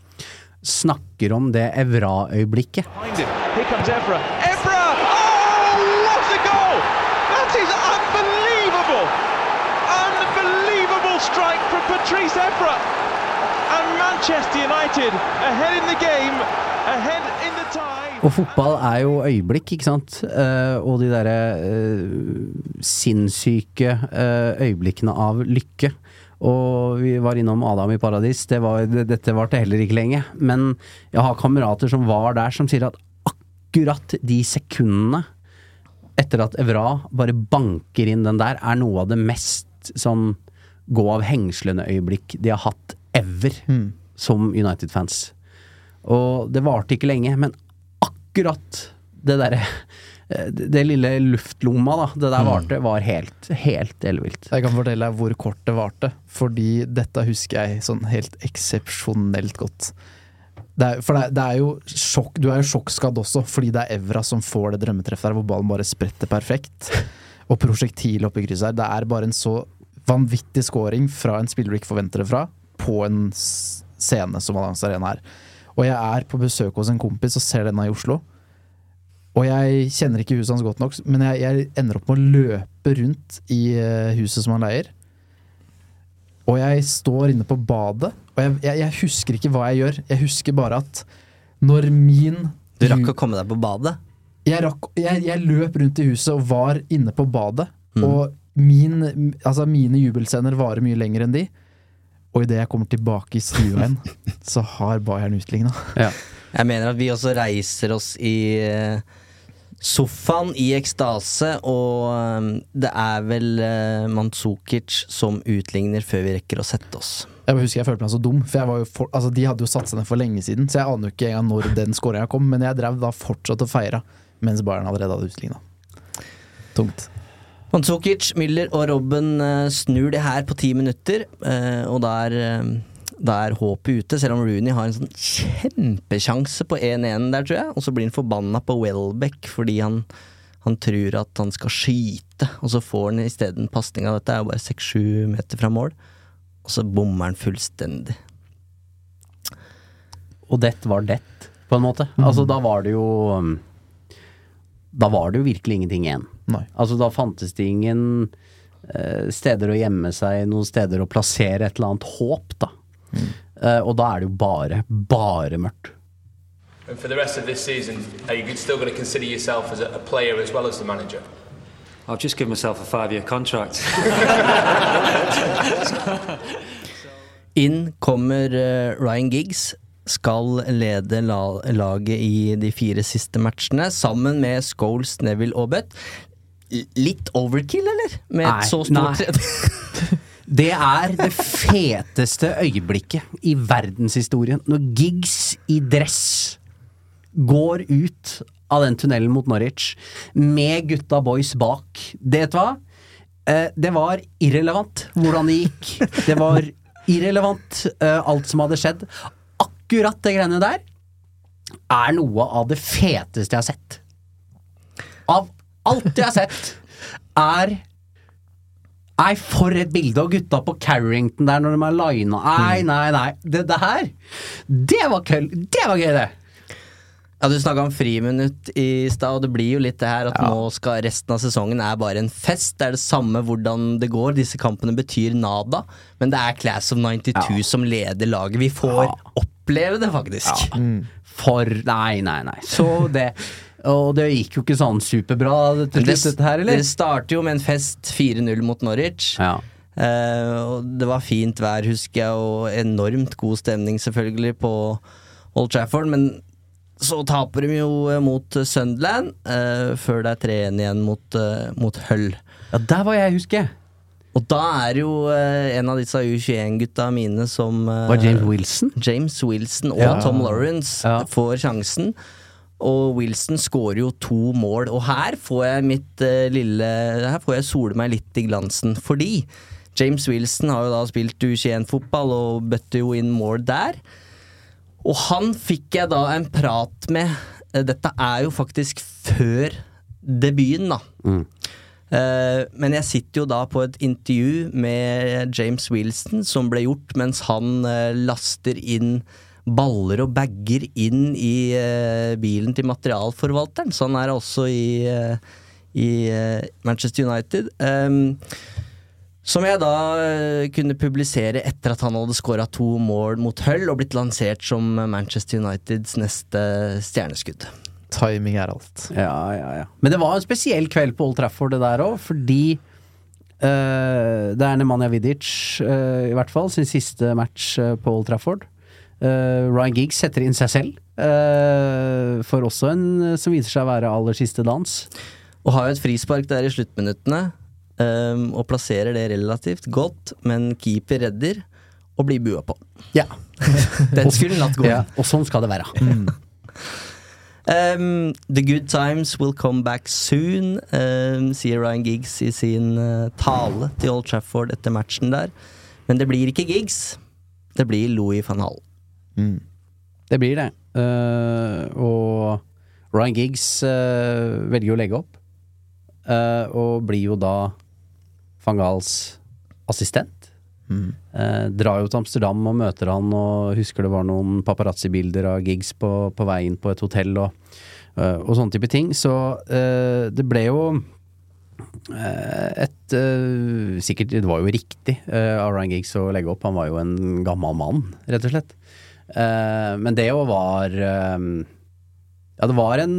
snakker om det Evra-øyeblikket. Evra. Oh. Og fotball er jo øyeblikk, ikke sant? Uh, og de derre uh, sinnssyke uh, øyeblikkene av lykke. Og vi var innom Adam i Paradis. Det var, det, dette varte heller ikke lenge. Men jeg har kamerater som var der, som sier at akkurat de sekundene etter at Evra bare banker inn den der, er noe av det mest sånn gå av hengslene-øyeblikk de har hatt ever som United-fans. Og det varte ikke lenge, men akkurat det derre eh, Det lille luftlomma, da, det der varte, var helt, helt ellevilt. Jeg kan fortelle deg hvor kort det varte, fordi dette husker jeg sånn helt eksepsjonelt godt. Det er, for det er, det er jo sjokk, Du er jo sjokkskadd også, fordi det er Evra som får det drømmetreffet der, hvor ballen bare spretter perfekt. Og prosjektilet oppi krysset her. Det er bare en så vanvittig scoring fra en spiller du ikke forventer det fra, på en scene som Allianz Arena er. Og jeg er på besøk hos en kompis og ser denne i Oslo. Og jeg kjenner ikke huset hans godt nok, men jeg, jeg ender opp med å løpe rundt i eh, huset som han leier. Og jeg står inne på badet, og jeg, jeg, jeg husker ikke hva jeg gjør. Jeg husker bare at når min Du rakk å komme deg på badet? jeg, rakk, jeg, jeg løp rundt i huset og var inne på badet. Mm. Og min, altså mine jubelscener varer mye lenger enn de. Og idet jeg kommer tilbake i stua igjen, så har Bayern utligna. Jeg mener at vi også reiser oss i eh, sofaen i ekstase, og eh, det er vel uh, Mandzukic som utligner før vi rekker å sette oss. Jeg husker jeg følte meg så dum, for jeg var jo for, altså de hadde jo satt seg ned for lenge siden. Så jeg aner jo ikke engang når den skåringa kom, men jeg drev da fortsatt og feira mens Bayern allerede hadde utligna. Tungt. Mandzukic, Müller og Robben eh, snur det her på ti minutter, eh, og da er, eh, da er håpet ute, selv om Rooney har en sånn kjempesjanse på 1-1 der, tror jeg, og så blir han forbanna på Welbeck fordi han, han tror at han skal skyte, og så får han isteden pasninga. Dette er jo bare seks-sju meter fra mål, og så bommer han fullstendig. Og det var det, på en måte. Altså, da var det jo um, Da var det jo virkelig ingenting igjen. Nei. Altså, da fantes det ingen uh, steder å gjemme seg, noen steder å plassere et eller annet håp, da. Eh, og da er det jo bare, bare mørkt. And for the rest of this season, are you still going to consider yourself as a, a player as well as the manager? I've just given myself a five year contract. Inn kommer eh, Ryan Giggs, skal lede la laget i de fire siste matchene, sammen med Scholes, Neville og Butt. Litt overkill, eller? Med Nei, et så stort nei. Det er det feteste øyeblikket i verdenshistorien. Når Giggs i dress går ut av den tunnelen mot Norwich med gutta boys bak. Det vet du hva? Eh, det var irrelevant hvordan det gikk. Det var irrelevant eh, alt som hadde skjedd. Akkurat det greiene der er noe av det feteste jeg har sett. Av alt jeg har sett, er Nei, for et bilde av gutta på Carrington der når de er lina. Nei, nei, nei. Det, det her, det var køll. Det var gøy, det. Ja, Du snakka om friminutt i stad, og det blir jo litt det her at nå skal resten av sesongen er bare en fest. Det er det samme hvordan det går. Disse kampene betyr nada, men det er Class of 92 som leder laget. Vi får oppleve det, faktisk. For Nei, nei, nei. Så det Og det gikk jo ikke sånn superbra til Det, slutt, dette her, eller? det starter jo med en fest 4-0 mot Norwich. Eh, og det var fint vær, husker jeg, og enormt god stemning selvfølgelig på Old Trafford. Men så taper de jo eh, mot Sunderland, uh, før det er 3-1 igjen mot, uh, mot Hull. Ja, der var jeg, husker jeg. Og da er jo eh, en av disse U21-gutta mine som eh, Var James Wilson? James Wilson og Ja. Tom Lawrence får sjansen. Og Wilson skårer jo to mål, og her får jeg mitt eh, lille Her får jeg sole meg litt i glansen, fordi James Wilson har jo da spilt U21-fotball og bøtte jo inn mål der. Og han fikk jeg da en prat med. Eh, Dette er jo faktisk før debuten, da. Eh, men jeg sitter jo da på et intervju med James Wilson som ble gjort mens han eh, laster inn baller og bager inn i eh, bilen til materialforvalteren. Så han er også i, i Manchester United. Um, som jeg da kunne publisere etter at han hadde skåra to mål mot Hull og blitt lansert som Manchester Uniteds neste stjerneskudd. Timing er alt. Ja, ja, ja. Men det var en spesiell kveld på Old Trafford, det der òg, fordi uh, det er Nemanja Vidic, uh, i hvert fall, sin siste match uh, på Old Trafford. Eh, Ryan Giggs setter inn seg selv, eh, for også en som viser seg å være aller siste dans. Og har jo et frispark der i sluttminuttene, um, og plasserer det relativt godt, men keeper redder og blir bua på. Ja. Den skulle latt gå. Ja, og sånn skal det være. Um, the good times will come back soon, um, sier Ryan Giggs i sin uh, tale til Old Trafford etter matchen der. Men det blir ikke Giggs. Det blir Louis van Hall. Det blir det. Uh, og Ryan Giggs uh, velger å legge opp, eh, og blir jo da van Gahls assistent. Eh, drar jo til Amsterdam og møter han, og husker det var noen paparazzi-bilder av gigs på, på inn på et hotell og, eh, og sånne type ting. Så eh, det ble jo eh, et eh, Sikkert, det var jo riktig av Ryan Giggs å legge opp. Han var jo en gammel mann, rett og slett. Men det jo var Ja, det var en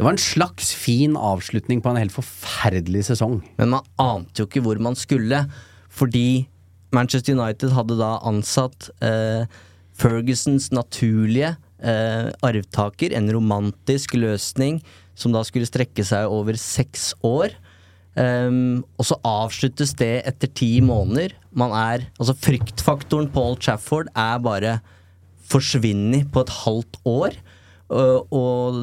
det var en slags fin avslutning på en helt forferdelig sesong. Men man ante jo ikke hvor man skulle, fordi Manchester United hadde da ansatt eh, Fergusons naturlige eh, arvtaker, en romantisk løsning som da skulle strekke seg over seks år. Um, og så avsluttes det etter ti måneder. Man er Altså, fryktfaktoren Paul Chafford er bare forsvunnet på et halvt år. Uh, og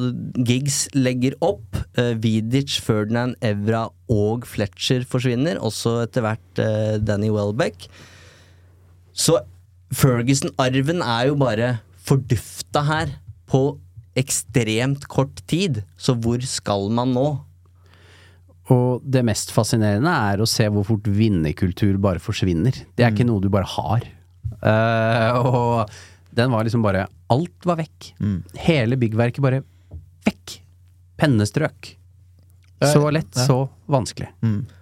Giggs legger opp. Uh, Vidic, Ferdinand, Evra og Fletcher forsvinner. Også etter hvert uh, Danny Welbeck. Så Ferguson-arven er jo bare fordufta her på ekstremt kort tid. Så hvor skal man nå? Og det mest fascinerende er å se hvor fort vinnerkultur bare forsvinner. Det er ikke noe du bare har. Uh, og den var liksom bare Alt var vekk. Hele byggverket bare vekk. Pennestrøk. Så lett, så vanskelig.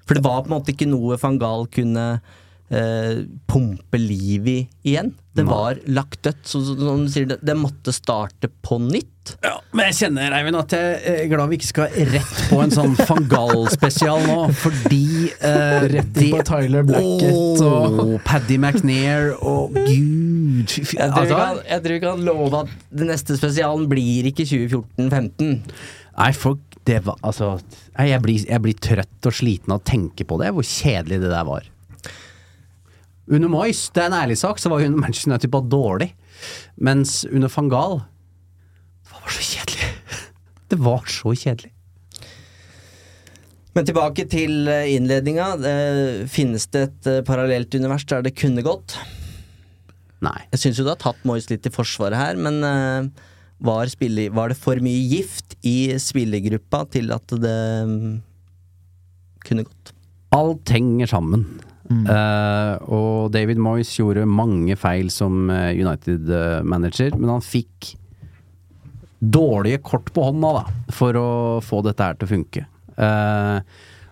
For det var på en måte ikke noe van Gahl kunne eh, pumpe liv i igjen. Det var lagt dødt. Så, så, så du sier, det, det måtte starte på nytt. Men jeg kjenner, Eivind, at jeg er glad vi ikke skal rett på en sånn van Gaal-spesial nå, fordi eh, Rett inn på Tyler Blackett og- og Paddy McNair og gud fy- fy- Jeg tror, altså, kan, jeg tror vi kan love at den neste spesialen blir ikke 2014-15. Nei, for det var Altså, jeg blir, jeg blir trøtt og sliten av å tenke på det, hvor kjedelig det der var. Under Moyes, det er en ærlig sak, så var jo Manchester United bare dårlig. Mens under van Gaal Det var så kjedelig. Det var så kjedelig. Men tilbake til eh, innledninga. Eh, finnes det et eh, parallelt univers der det kunne gått? Nei. Jeg syns jo du har tatt Moyes litt i forsvaret her, men var, spille, var det for mye gift i spillergruppa til at det mm, kunne gått? Alt henger sammen. Eh, og David Moyes gjorde mange feil som eh, United-manager, men han fikk dårlige kort på hånda da, for å få dette her til å funke. Uh,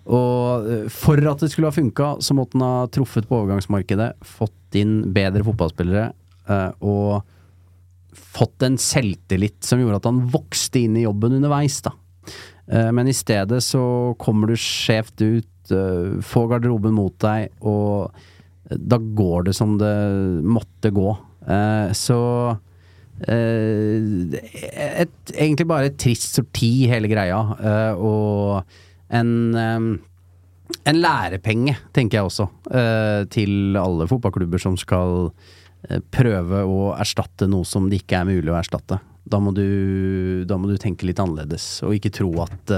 og eh, for at det skulle ha funka, så måtte han ha truffet på overgangsmarkedet, fått inn bedre fotballspillere uh, og fått en selvtillit som gjorde at han vokste inn i jobben underveis, da. Eh, Men i stedet så kommer du skjevt ut, eh, få garderoben mot deg, og da går det som det måtte gå. Uh, Så eh, et, Egentlig bare et trist sorti, hele greia, og en um, en lærepenge, tenker jeg også, til alle fotballklubber som skal prøve å erstatte noe som det ikke er mulig å erstatte. Da må du, da må du tenke litt annerledes, og ikke tro at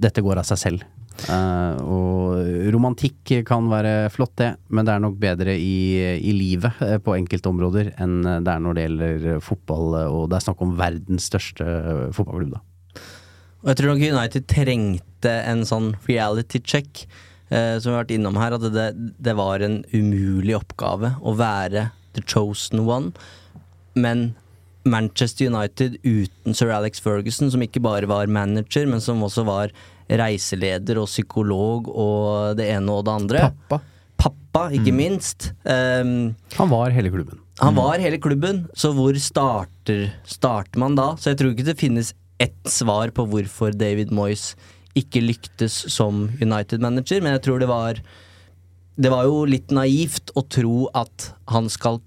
dette går av seg selv. Eh, og romantikk kan være flott, det, men det er nok bedre i, i livet uh, på enkelte områder enn det er når det gjelder fotball, eh, og det er snakk om verdens største fotballklubb, da. Og jeg tror nok United trengte en sånn reality check, uh, som vi har vært innom her, at det, det var en umulig oppgave å være the chosen one. Men Manchester United uten sir Alex Ferguson, som ikke bare var manager, men som også var reiseleder og psykolog og det ene og det andre. Pappa. Pappa, ikke minst. Um, Han var hele klubben. han var hele klubben, så hvor starter, starter man da? Så jeg tror ikke det finnes ett svar på hvorfor David Moyes ikke lyktes som United-manager, men jeg tror det var Det var jo litt naivt å tro at han skal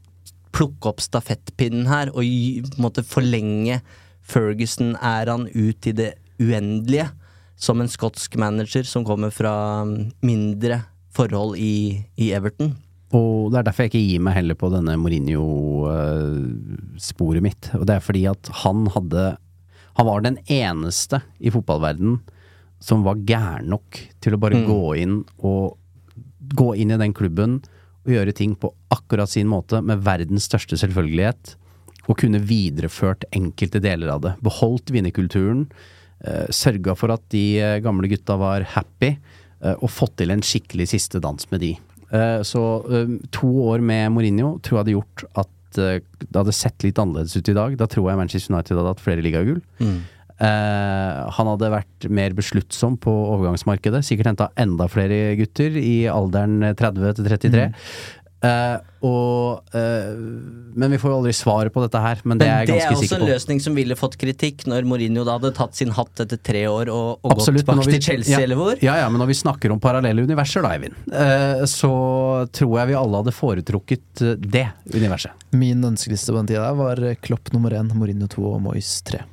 plukke opp stafettpinnen her og på en måte forlenge Ferguson-æraen ut i det uendelige, som en skotsk manager som kommer fra mm, mindre forhold i, i Everton. Og det er derfor jeg ikke gir meg heller på denne Mourinho-sporet mitt. Og det er fordi at han hadde Han var den eneste i fotballverden som var gæren nok til å bare Mm. gå inn og gå inn i den klubben og gjøre ting på akkurat sin måte, med verdens største selvfølgelighet. Og kunne videreført enkelte deler av det. Beholdt vinnerkulturen. Uh, Sørga for at de eh, gamle gutta var happy, eh, og fått til en skikkelig siste dans med de. Eh, så eh, to år med Mourinho tror jeg hadde gjort at eh, det hadde sett litt annerledes ut i dag. Da tror jeg Manchester United hadde hatt flere ligagull. Mm. Eh, han hadde vært mer besluttsom på overgangsmarkedet. Sikkert henta enda flere gutter i alderen 30 til 33. Eh, og, uh, men vi får jo aldri svaret på dette her. Men det er jeg det er også sikker en løsning som ville fått kritikk når Mourinho da hadde tatt sin hatt etter tre år og, og Absolutt, gått bak vi- til Chelsea, ja, eller hvor. Ja, ja, men når vi snakker om parallelle universer, da, Eivind, uh, så tror jeg vi alle hadde foretrukket det universet. Min ønskeliste på den tida var Klopp nummer én, Mourinho to og Moyes tre.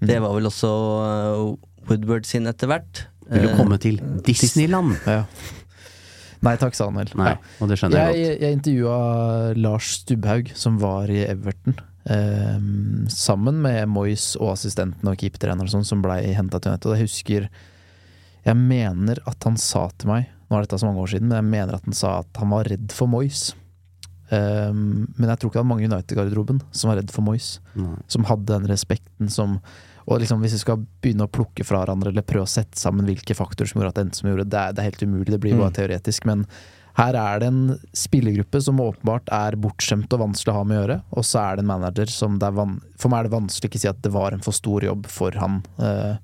Det var vel også uh, Woodward sin etter hvert. Vil du Eh, komme til Disneyland? Ja. Nei takk, sa han vel. Nei, og det skjønner jeg jeg, jeg intervjua Lars Stubhaug, som var i Everton. Eh, sammen med Moyes og assistenten og keepertreneren sånn, som blei henta til United. Og jeg husker Jeg mener at han sa til meg Nå er dette så mange år siden, men jeg mener at han sa at han var redd for Moyes. Ehm, men jeg tror ikke det var mange i United-garderoben som var redd for Moyes. Nei. Som hadde den respekten som Og liksom hvis vi skal begynne å plukke fra hverandre eller prøve å sette sammen hvilke faktorer som gjorde at det endte som gjorde, det er, det er helt umulig. Det blir bare Mm. teoretisk. Men her er det en spillergruppe som åpenbart er bortskjemt og vanskelig å ha med å gjøre. Og så er det en manager som det er van For meg er det vanskelig å ikke si at det var en for stor jobb for han. Uh,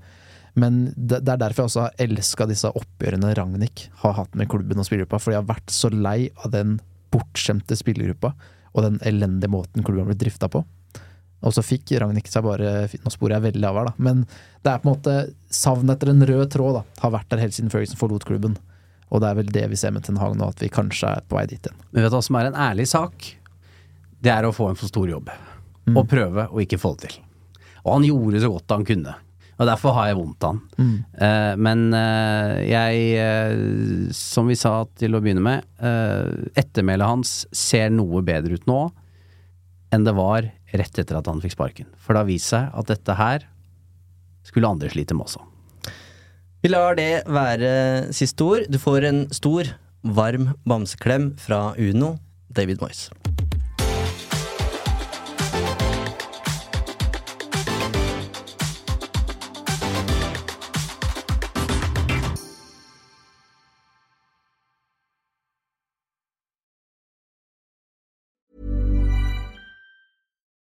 Men det, det er derfor jeg også har elska disse oppgjørene Ragnhild har hatt med klubben og spillergruppa. For jeg har vært så lei av den bortskjemte spillergruppa og den elendige måten klubben ble drifta på. Og så fikk Ragnhild seg bare Nå sporer jeg veldig av her, da. Men det er på en måte savnet etter en rød tråd da har vært der helt siden Ferguson forlot klubben. Og det er vel det vi ser med Ten Hag nå, at vi kanskje er på vei dit igjen. Men vet du hva som er en ærlig sak? Det er å få en for stor jobb. Og prøve å ikke få det til. Og han gjorde så godt han kunne. Og derfor har jeg vondt av han. Mm. Uh, men uh, jeg, eh, som vi sa til å begynne med, uh, ettermælet hans ser noe bedre ut nå enn det var rett etter at han fikk sparken. For det har vist seg at dette her skulle andre slite med også. Vi lar det være siste ord. Du får en stor, varm bamseklem fra Uno, David Moyes.